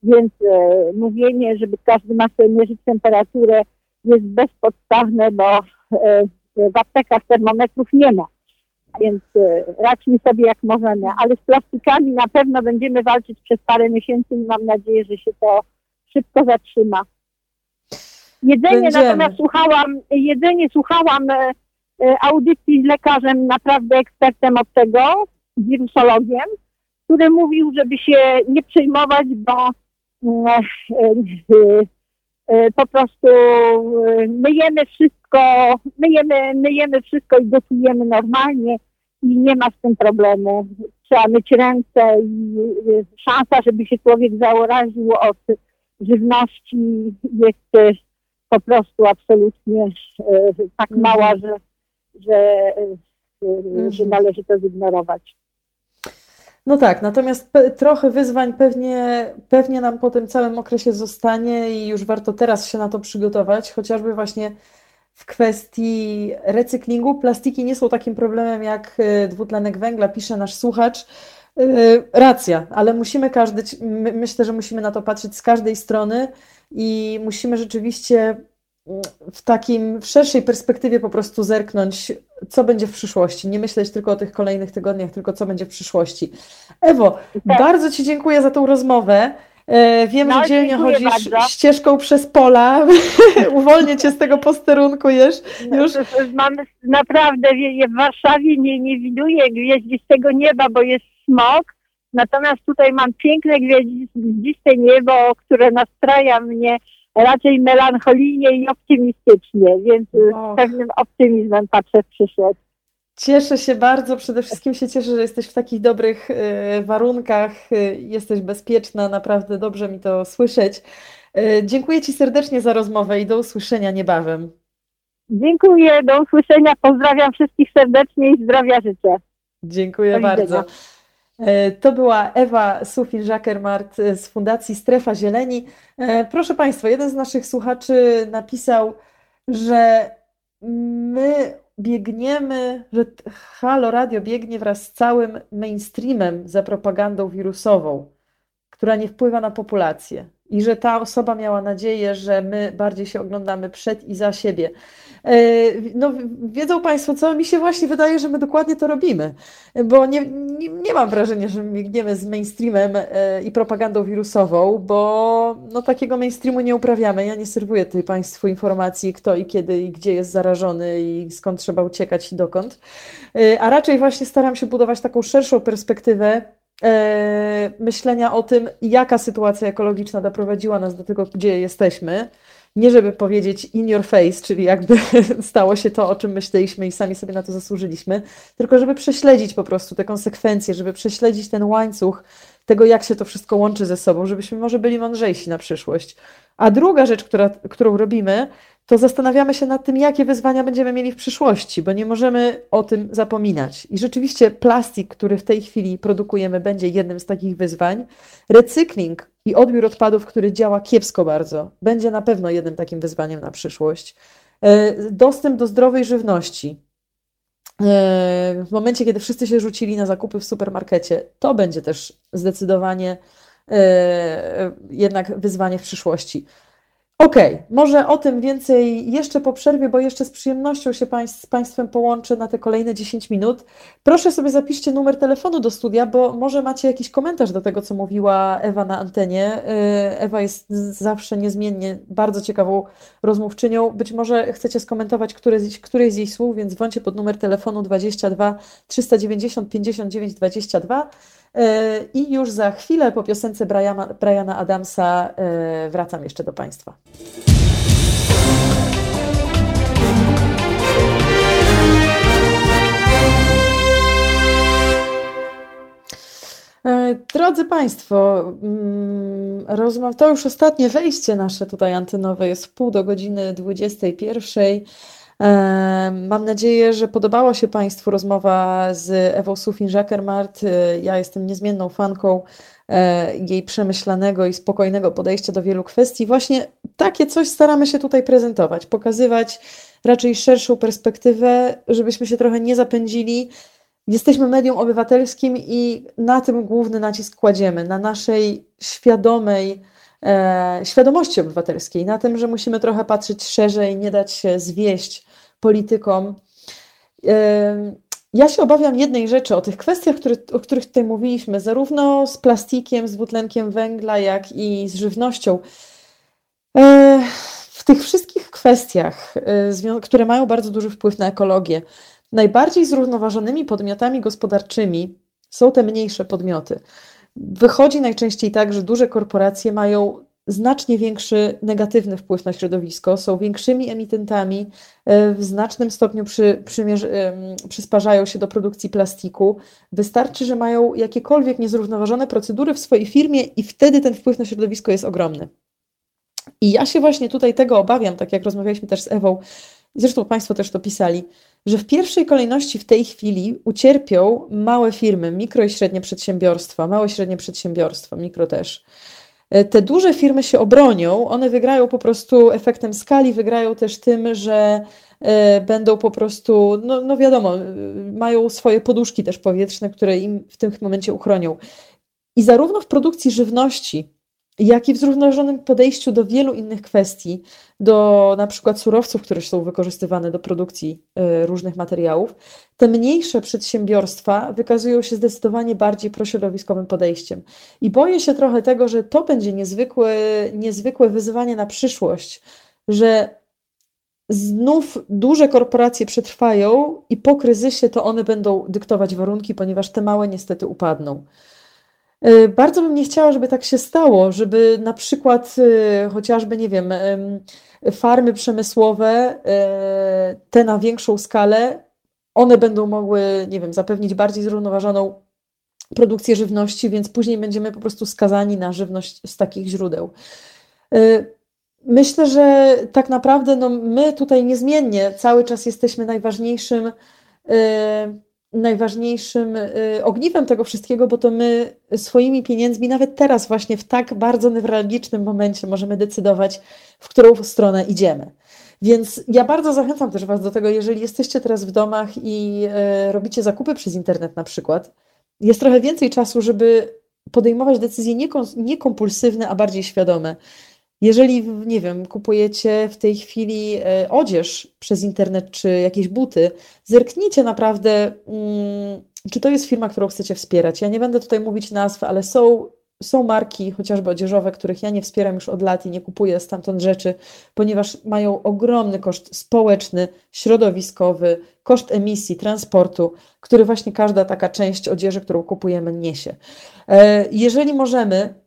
więc e, mówienie, żeby każdy ma sobie mierzyć temperaturę jest bezpodstawne, bo e, w aptekach termometrów nie ma. Więc e, radźmy sobie jak możemy, ale z plastikami na pewno będziemy walczyć przez parę miesięcy i mam nadzieję, że się to szybko zatrzyma. Jedzenie Będziemy. natomiast słuchałam, jedzenie słuchałam e, e, audycji z lekarzem, naprawdę ekspertem od tego, wirusologiem, który mówił, żeby się nie przejmować, bo mm, e, po prostu myjemy wszystko, myjemy, myjemy wszystko i gotujemy normalnie i nie ma z tym problemu. Trzeba myć ręce i szansa, żeby się człowiek zaraził od żywności jest po prostu absolutnie e, tak mhm. mała, że, że, e, że mhm. należy to zignorować. No tak, natomiast trochę wyzwań pewnie, pewnie nam po tym całym okresie zostanie i już warto teraz się na to przygotować, chociażby właśnie w kwestii recyklingu. Plastiki nie są takim problemem jak e, dwutlenek węgla, pisze nasz słuchacz. Racja, ale musimy każdy, myślę, że musimy na to patrzeć z każdej strony i musimy rzeczywiście w takim, w szerszej perspektywie po prostu zerknąć, co będzie w przyszłości. Nie myśleć tylko o tych kolejnych tygodniach, tylko co będzie w przyszłości. Ewo, tak. bardzo Ci dziękuję za tą rozmowę. E, wiem, no, że dzielnie chodzisz bardzo. ścieżką przez pola. Uwolnię cię z tego posterunku już. No, już. Mamy naprawdę w Warszawie nie, nie widuję gwieździstego nieba, bo jest smog. Natomiast tutaj mam piękne gwieździste niebo, które nastraja mnie raczej melancholijnie i optymistycznie, więc z pewnym optymizmem patrzę w przyszłość. Cieszę się bardzo, przede wszystkim się cieszę, że jesteś w takich dobrych y, warunkach, y, jesteś bezpieczna, naprawdę dobrze mi to słyszeć. Dziękuję Ci serdecznie za rozmowę i do usłyszenia niebawem. Dziękuję, do usłyszenia. Pozdrawiam wszystkich serdecznie i zdrowia życzę. Dziękuję bardzo. E, to była Ewa Sufin-Żakermart z Fundacji Strefa Zieleni. E, proszę Państwa, jeden z naszych słuchaczy napisał, że my biegniemy, że Halo Radio biegnie wraz z całym mainstreamem za propagandą wirusową, która nie wpływa na populację. I że ta osoba miała nadzieję, że my bardziej się oglądamy przed i za siebie. E, no, wiedzą Państwo, co mi się właśnie wydaje, że my dokładnie to robimy, bo nie, nie, nie mam wrażenia, że biegniemy z mainstreamem e, i propagandą wirusową, bo no, takiego mainstreamu nie uprawiamy. Ja nie serwuję tutaj Państwu informacji, kto i kiedy i gdzie jest zarażony i skąd trzeba uciekać i dokąd, e, a raczej właśnie staram się budować taką szerszą perspektywę myślenia o tym, jaka sytuacja ekologiczna doprowadziła nas do tego, gdzie jesteśmy nie żeby powiedzieć in your face, czyli jakby stało się to, o czym myśleliśmy i sami sobie na to zasłużyliśmy, tylko żeby prześledzić po prostu te konsekwencje, żeby prześledzić ten łańcuch tego, jak się to wszystko łączy ze sobą, żebyśmy może byli mądrzejsi na przyszłość. A druga rzecz, która, którą robimy, to zastanawiamy się nad tym, jakie wyzwania będziemy mieli w przyszłości, bo nie możemy o tym zapominać. I rzeczywiście plastik, który w tej chwili produkujemy, będzie jednym z takich wyzwań. Recykling i odbiór odpadów, który działa kiepsko bardzo, będzie na pewno jednym takim wyzwaniem na przyszłość. E, dostęp do zdrowej żywności. E, w momencie, kiedy wszyscy się rzucili na zakupy w supermarkecie, to będzie też zdecydowanie e, jednak wyzwanie w przyszłości. Okej, okay, może o tym więcej jeszcze po przerwie, bo jeszcze z przyjemnością się z Państwem połączę na te kolejne 10 minut. Proszę sobie zapiszcie numer telefonu do studia, bo może macie jakiś komentarz do tego, co mówiła Ewa na antenie. Y, Ewa jest zawsze niezmiennie bardzo ciekawą rozmówczynią. Być może chcecie skomentować któreś, któreś z jej słów, więc dzwońcie pod numer telefonu 22 390 59 22. I już za chwilę po piosence Briana, Adamsa e, wracam jeszcze do Państwa. E, drodzy Państwo, mm, to już ostatnie wejście nasze tutaj antenowe jest pół do godziny 21. Mam nadzieję, że podobała się Państwu rozmowa z Ewą Sufin-Żakermart. Ja jestem niezmienną fanką e, jej przemyślanego i spokojnego podejścia do wielu kwestii. Właśnie takie coś staramy się tutaj prezentować, pokazywać raczej szerszą perspektywę, żebyśmy się trochę nie zapędzili. Jesteśmy medium obywatelskim i na tym główny nacisk kładziemy, na naszej świadomej, e, świadomości obywatelskiej, na tym, że musimy trochę patrzeć szerzej, nie dać się zwieść politykom. Ja się obawiam jednej rzeczy, o tych kwestiach, który, o których tutaj mówiliśmy, zarówno z plastikiem, z dwutlenkiem węgla, jak i z żywnością. E, w tych wszystkich kwestiach, e, które mają bardzo duży wpływ na ekologię, najbardziej zrównoważonymi podmiotami gospodarczymi są te mniejsze podmioty. Wychodzi najczęściej tak, że duże korporacje mają znacznie większy negatywny wpływ na środowisko, są większymi emitentami, e, w znacznym stopniu przy, przysparzają się do produkcji plastiku. Wystarczy, że mają jakiekolwiek niezrównoważone procedury w swojej firmie i wtedy ten wpływ na środowisko jest ogromny. I ja się właśnie tutaj tego obawiam, tak jak rozmawialiśmy też z Ewą, zresztą Państwo też to pisali, że w pierwszej kolejności w tej chwili ucierpią małe firmy, mikro i średnie przedsiębiorstwa, małe i średnie przedsiębiorstwa, mikro też. E, te duże firmy się obronią, one wygrają po prostu efektem skali, wygrają też tym, że e, będą po prostu, no, no wiadomo, e, mają swoje poduszki też powietrzne, które im w tym momencie uchronią. I zarówno w produkcji żywności, jak i w zrównoważonym podejściu do wielu innych kwestii, do na przykład surowców, które są wykorzystywane do produkcji y, różnych materiałów, te mniejsze przedsiębiorstwa wykazują się zdecydowanie bardziej prośrodowiskowym podejściem. I boję się trochę tego, że to będzie niezwykłe, niezwykłe wyzwanie na przyszłość, że znów duże korporacje przetrwają i po kryzysie to one będą dyktować warunki, ponieważ te małe niestety upadną. E, bardzo bym nie chciała, żeby tak się stało, żeby na przykład e, chociażby, nie wiem, farmy przemysłowe, e, te na większą skalę, one będą mogły, nie wiem, zapewnić bardziej zrównoważoną produkcję żywności, więc później będziemy po prostu skazani na żywność z takich źródeł. Myślę, że tak naprawdę no, my tutaj niezmiennie cały czas jesteśmy najważniejszym najważniejszym y, ogniwem tego wszystkiego, bo to my swoimi pieniędzmi, nawet teraz, właśnie w tak bardzo newralgicznym momencie, możemy decydować, w którą stronę idziemy. Więc ja bardzo zachęcam też Was do tego, jeżeli jesteście teraz w domach i y, robicie zakupy przez internet na przykład, jest trochę więcej czasu, żeby podejmować decyzje niekompulsywne, a bardziej świadome. Jeżeli, nie wiem, kupujecie w tej chwili e, odzież przez internet czy jakieś buty, zerknijcie naprawdę, mm, czy to jest firma, którą chcecie wspierać. Ja nie będę tutaj mówić nazw, ale są, są marki, chociażby odzieżowe, których ja nie wspieram już od lat i nie kupuję stamtąd rzeczy, ponieważ mają ogromny koszt społeczny, środowiskowy, koszt emisji, transportu, który właśnie każda taka część odzieży, którą kupujemy, niesie. E, jeżeli możemy,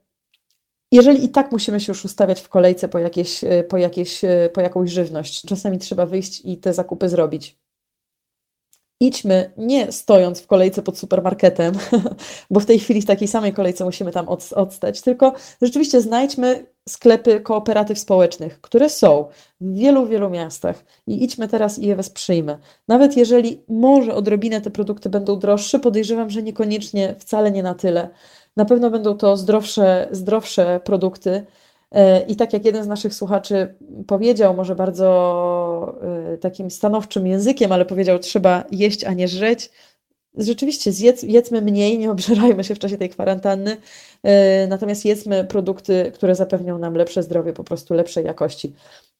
jeżeli i tak musimy się już ustawiać w kolejce po, jakieś, e, po, jakieś, e, po jakąś żywność, czasami trzeba wyjść i te zakupy zrobić. Idźmy nie stojąc w kolejce pod supermarketem, bo w tej chwili w takiej samej kolejce musimy tam odstać, tylko rzeczywiście znajdźmy sklepy kooperatyw społecznych, które są w wielu, wielu miastach i idźmy teraz i je wesprzyjmy. Nawet jeżeli może odrobinę te produkty będą droższe, podejrzewam, że niekoniecznie wcale nie na tyle, na pewno będą to zdrowsze, zdrowsze produkty. E, I tak jak jeden z naszych słuchaczy powiedział, może bardzo e, takim stanowczym językiem, ale powiedział, trzeba jeść, a nie żreć. Rzeczywiście, zjedz, jedzmy mniej, nie obżerajmy się w czasie tej kwarantanny, e, natomiast jedzmy produkty, które zapewnią nam lepsze zdrowie, po prostu lepszej jakości.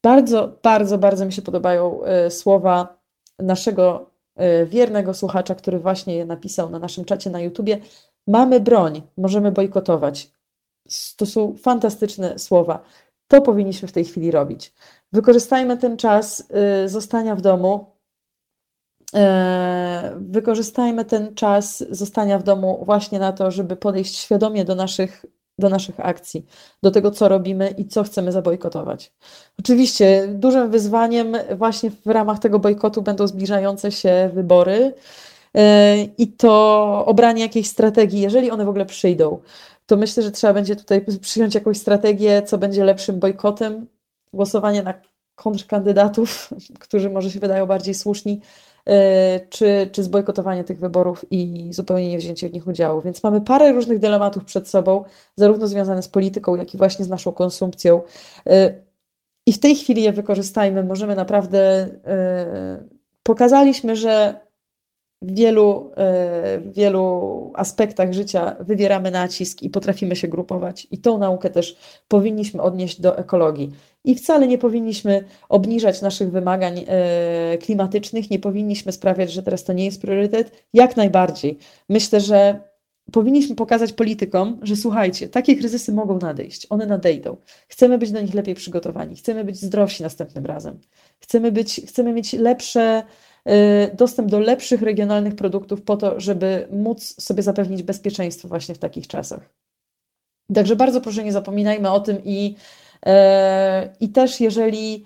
Bardzo, bardzo, bardzo mi się podobają słowa naszego wiernego słuchacza, który właśnie je napisał na naszym czacie na YouTubie. Mamy broń, możemy bojkotować. To są fantastyczne słowa. To powinniśmy w tej chwili robić. Wykorzystajmy ten czas y, zostania w domu. E, wykorzystajmy ten czas zostania w domu właśnie na to, żeby podejść świadomie do naszych, do naszych akcji, do tego, co robimy i co chcemy zabojkotować. Oczywiście dużym wyzwaniem właśnie w ramach tego bojkotu będą zbliżające się wybory. E, i to obranie jakiejś strategii, jeżeli one w ogóle przyjdą, to myślę, że trzeba będzie tutaj przyjąć jakąś strategię, co będzie lepszym bojkotem, głosowanie na kontrkandydatów, którzy może się wydają bardziej słuszni, e, czy, czy zbojkotowanie tych wyborów i zupełnie nie wzięcie w nich udziału. Więc mamy parę różnych dylematów przed sobą, zarówno związane z polityką, jak i właśnie z naszą konsumpcją. E, I w tej chwili je wykorzystajmy. Możemy naprawdę. Pokazaliśmy, że w wielu, e, w wielu aspektach życia wywieramy nacisk i potrafimy się grupować. I tą naukę też powinniśmy odnieść do ekologii. I wcale nie powinniśmy obniżać naszych wymagań e, klimatycznych, nie powinniśmy sprawiać, że teraz to nie jest priorytet. Jak najbardziej. Myślę, że powinniśmy pokazać politykom, że słuchajcie, takie kryzysy mogą nadejść, one nadejdą. Chcemy być do nich lepiej przygotowani, chcemy być zdrowsi następnym razem. Chcemy, być, chcemy mieć lepsze dostęp do lepszych regionalnych produktów po to, żeby móc sobie zapewnić bezpieczeństwo właśnie w takich czasach. Także bardzo proszę nie zapominajmy o tym i, y, i też jeżeli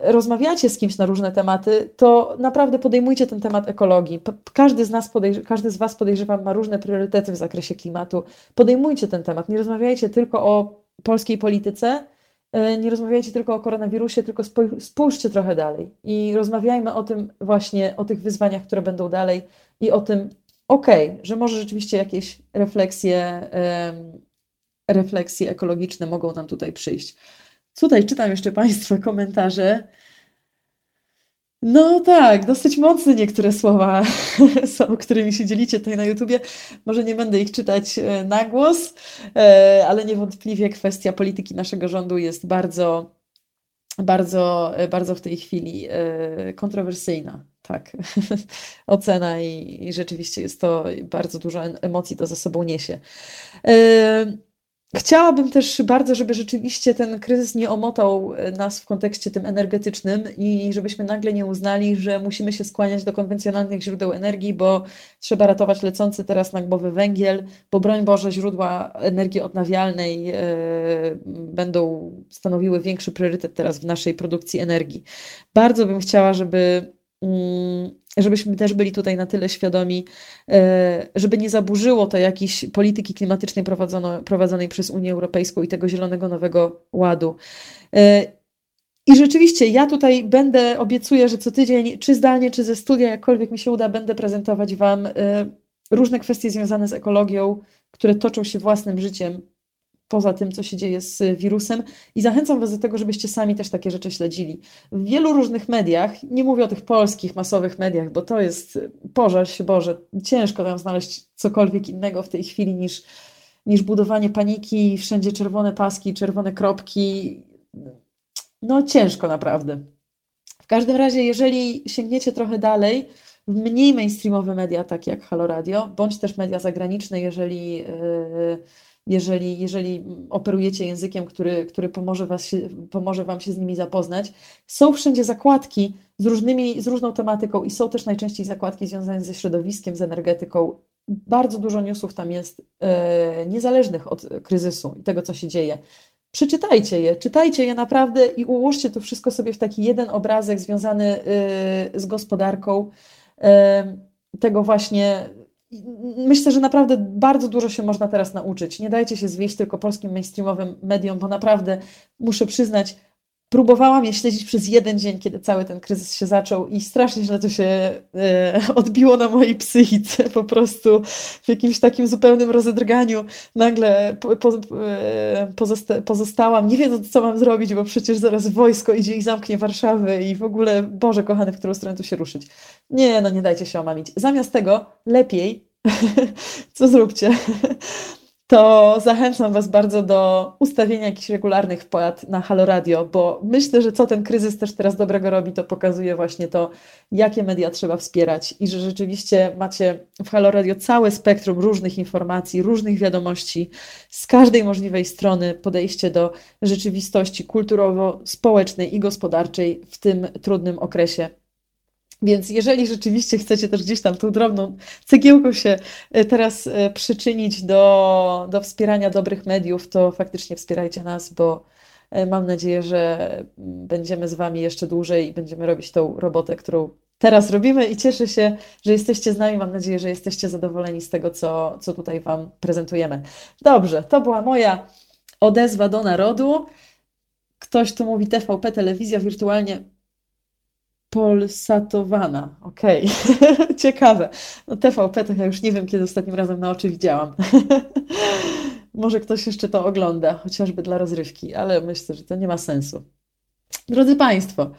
rozmawiacie z kimś na różne tematy, to naprawdę podejmujcie ten temat ekologii. Każdy z nas, każdy z Was podejrzewam, ma różne priorytety w zakresie klimatu. Podejmujcie ten temat. Nie rozmawiajcie tylko o polskiej polityce, nie rozmawiajcie tylko o koronawirusie, tylko spójrzcie trochę dalej i rozmawiajmy o tym właśnie, o tych wyzwaniach, które będą dalej i o tym, okej, okay, że może rzeczywiście jakieś refleksje, refleksje ekologiczne mogą nam tutaj przyjść. Tutaj czytam jeszcze Państwa komentarze. No tak, dosyć mocne niektóre słowa są, którymi się dzielicie tutaj na YouTubie. Może nie będę ich czytać e, na głos, e, ale niewątpliwie kwestia polityki naszego rządu jest bardzo, bardzo, e, bardzo w tej chwili kontrowersyjna. Tak, ocena i, i rzeczywiście jest to bardzo dużo emocji to za sobą niesie. Chciałabym też bardzo, żeby rzeczywiście ten kryzys nie omotał e, nas w kontekście tym energetycznym i żebyśmy nagle nie uznali, że musimy się skłaniać do konwencjonalnych źródeł energii, bo trzeba ratować lecący teraz na głowy węgiel, bo broń Boże, źródła energii odnawialnej e, będą stanowiły większy priorytet teraz w naszej produkcji energii. Bardzo bym chciała, żeby żebyśmy też byli tutaj na tyle świadomi, e, żeby nie zaburzyło to jakiejś polityki klimatycznej prowadzonej przez Unię Europejską i tego Zielonego Nowego Ładu. E, I rzeczywiście ja tutaj będę, obiecuję, że co tydzień, czy zdalnie, czy ze studia, jakkolwiek mi się uda, będę prezentować Wam e, różne kwestie związane z ekologią, które toczą się własnym życiem poza tym, co się dzieje z wirusem. I zachęcam Was do tego, żebyście sami też takie rzeczy śledzili. W wielu różnych mediach, nie mówię o tych polskich, masowych mediach, bo to jest, pożal się Boże, ciężko tam znaleźć cokolwiek innego w tej chwili niż, niż budowanie paniki, wszędzie czerwone paski, czerwone kropki. No ciężko naprawdę. W każdym razie, jeżeli sięgniecie trochę dalej, w mniej mainstreamowe media, takie jak Halo Radio, bądź też media zagraniczne, jeżeli... Yy, jeżeli, jeżeli operujecie językiem, który, który pomoże, was się, pomoże Wam się z nimi zapoznać. Są wszędzie zakładki z, różnymi, z różną tematyką i są też najczęściej zakładki związane ze środowiskiem, z energetyką. Bardzo dużo newsów tam jest e, niezależnych od kryzysu i tego, co się dzieje. Przeczytajcie je, czytajcie je naprawdę i ułóżcie to wszystko sobie w taki jeden obrazek związany e, z gospodarką. E, tego właśnie myślę, że naprawdę bardzo dużo się można teraz nauczyć. Nie dajcie się zwieść tylko polskim mainstreamowym mediom, bo naprawdę muszę przyznać, próbowałam je śledzić przez jeden dzień, kiedy cały ten kryzys się zaczął i strasznie źle to się e, odbiło na mojej psychice. Po prostu w jakimś takim zupełnym rozedrganiu nagle po, po, e, pozosta pozostałam, nie wiedząc co mam zrobić, bo przecież zaraz wojsko idzie i zamknie Warszawę i w ogóle, Boże kochany, w którą stronę tu się ruszyć. Nie, no nie dajcie się omamić. Zamiast tego lepiej co zróbcie? To zachęcam Was bardzo do ustawienia jakichś regularnych wpłat na Halo Radio, bo myślę, że co ten kryzys też teraz dobrego robi, to pokazuje właśnie to, jakie media trzeba wspierać i że rzeczywiście macie w Halo Radio całe spektrum różnych informacji, różnych wiadomości. Z każdej możliwej strony podejście do rzeczywistości kulturowo-społecznej i gospodarczej w tym trudnym okresie więc jeżeli rzeczywiście chcecie też gdzieś tam tą drobną cegiełką się e, teraz e, przyczynić do, do wspierania dobrych mediów, to faktycznie wspierajcie nas, bo e, mam nadzieję, że będziemy z Wami jeszcze dłużej i będziemy robić tą robotę, którą teraz robimy i cieszę się, że jesteście z nami. Mam nadzieję, że jesteście zadowoleni z tego, co, co tutaj Wam prezentujemy. Dobrze, to była moja odezwa do narodu. Ktoś tu mówi TVP, telewizja wirtualnie Polsatowana. Okej, okay. ciekawe. No TVP to ja już nie wiem, kiedy ostatnim razem na oczy widziałam. Może ktoś jeszcze to ogląda, chociażby dla rozrywki, ale myślę, że to nie ma sensu. Drodzy Państwo,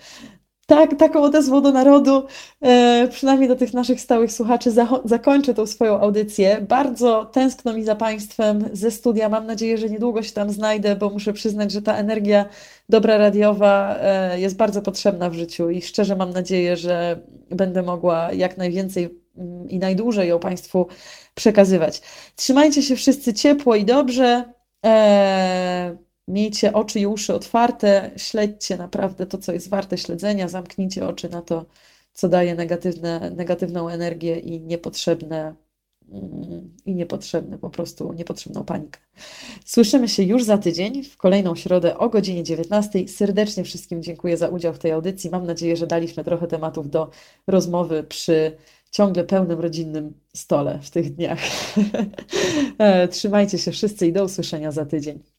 tak, taką odezwą do narodu, e, przynajmniej do tych naszych stałych słuchaczy, zakończę tą swoją audycję. Bardzo tęskno mi za Państwem ze studia. Mam nadzieję, że niedługo się tam znajdę, bo muszę przyznać, że ta energia dobra radiowa e, jest bardzo potrzebna w życiu i szczerze mam nadzieję, że będę mogła jak najwięcej mm, i najdłużej ją Państwu przekazywać. Trzymajcie się wszyscy ciepło i dobrze. E, Miejcie oczy i uszy otwarte, śledźcie naprawdę to, co jest warte śledzenia, zamknijcie oczy na to, co daje negatywne, negatywną energię i niepotrzebne mm, i niepotrzebne, po prostu niepotrzebną panikę. Słyszymy się już za tydzień, w kolejną środę o godzinie 19. Serdecznie wszystkim dziękuję za udział w tej audycji. Mam nadzieję, że daliśmy trochę tematów do rozmowy przy ciągle pełnym rodzinnym stole w tych dniach. E, trzymajcie się wszyscy i do usłyszenia za tydzień.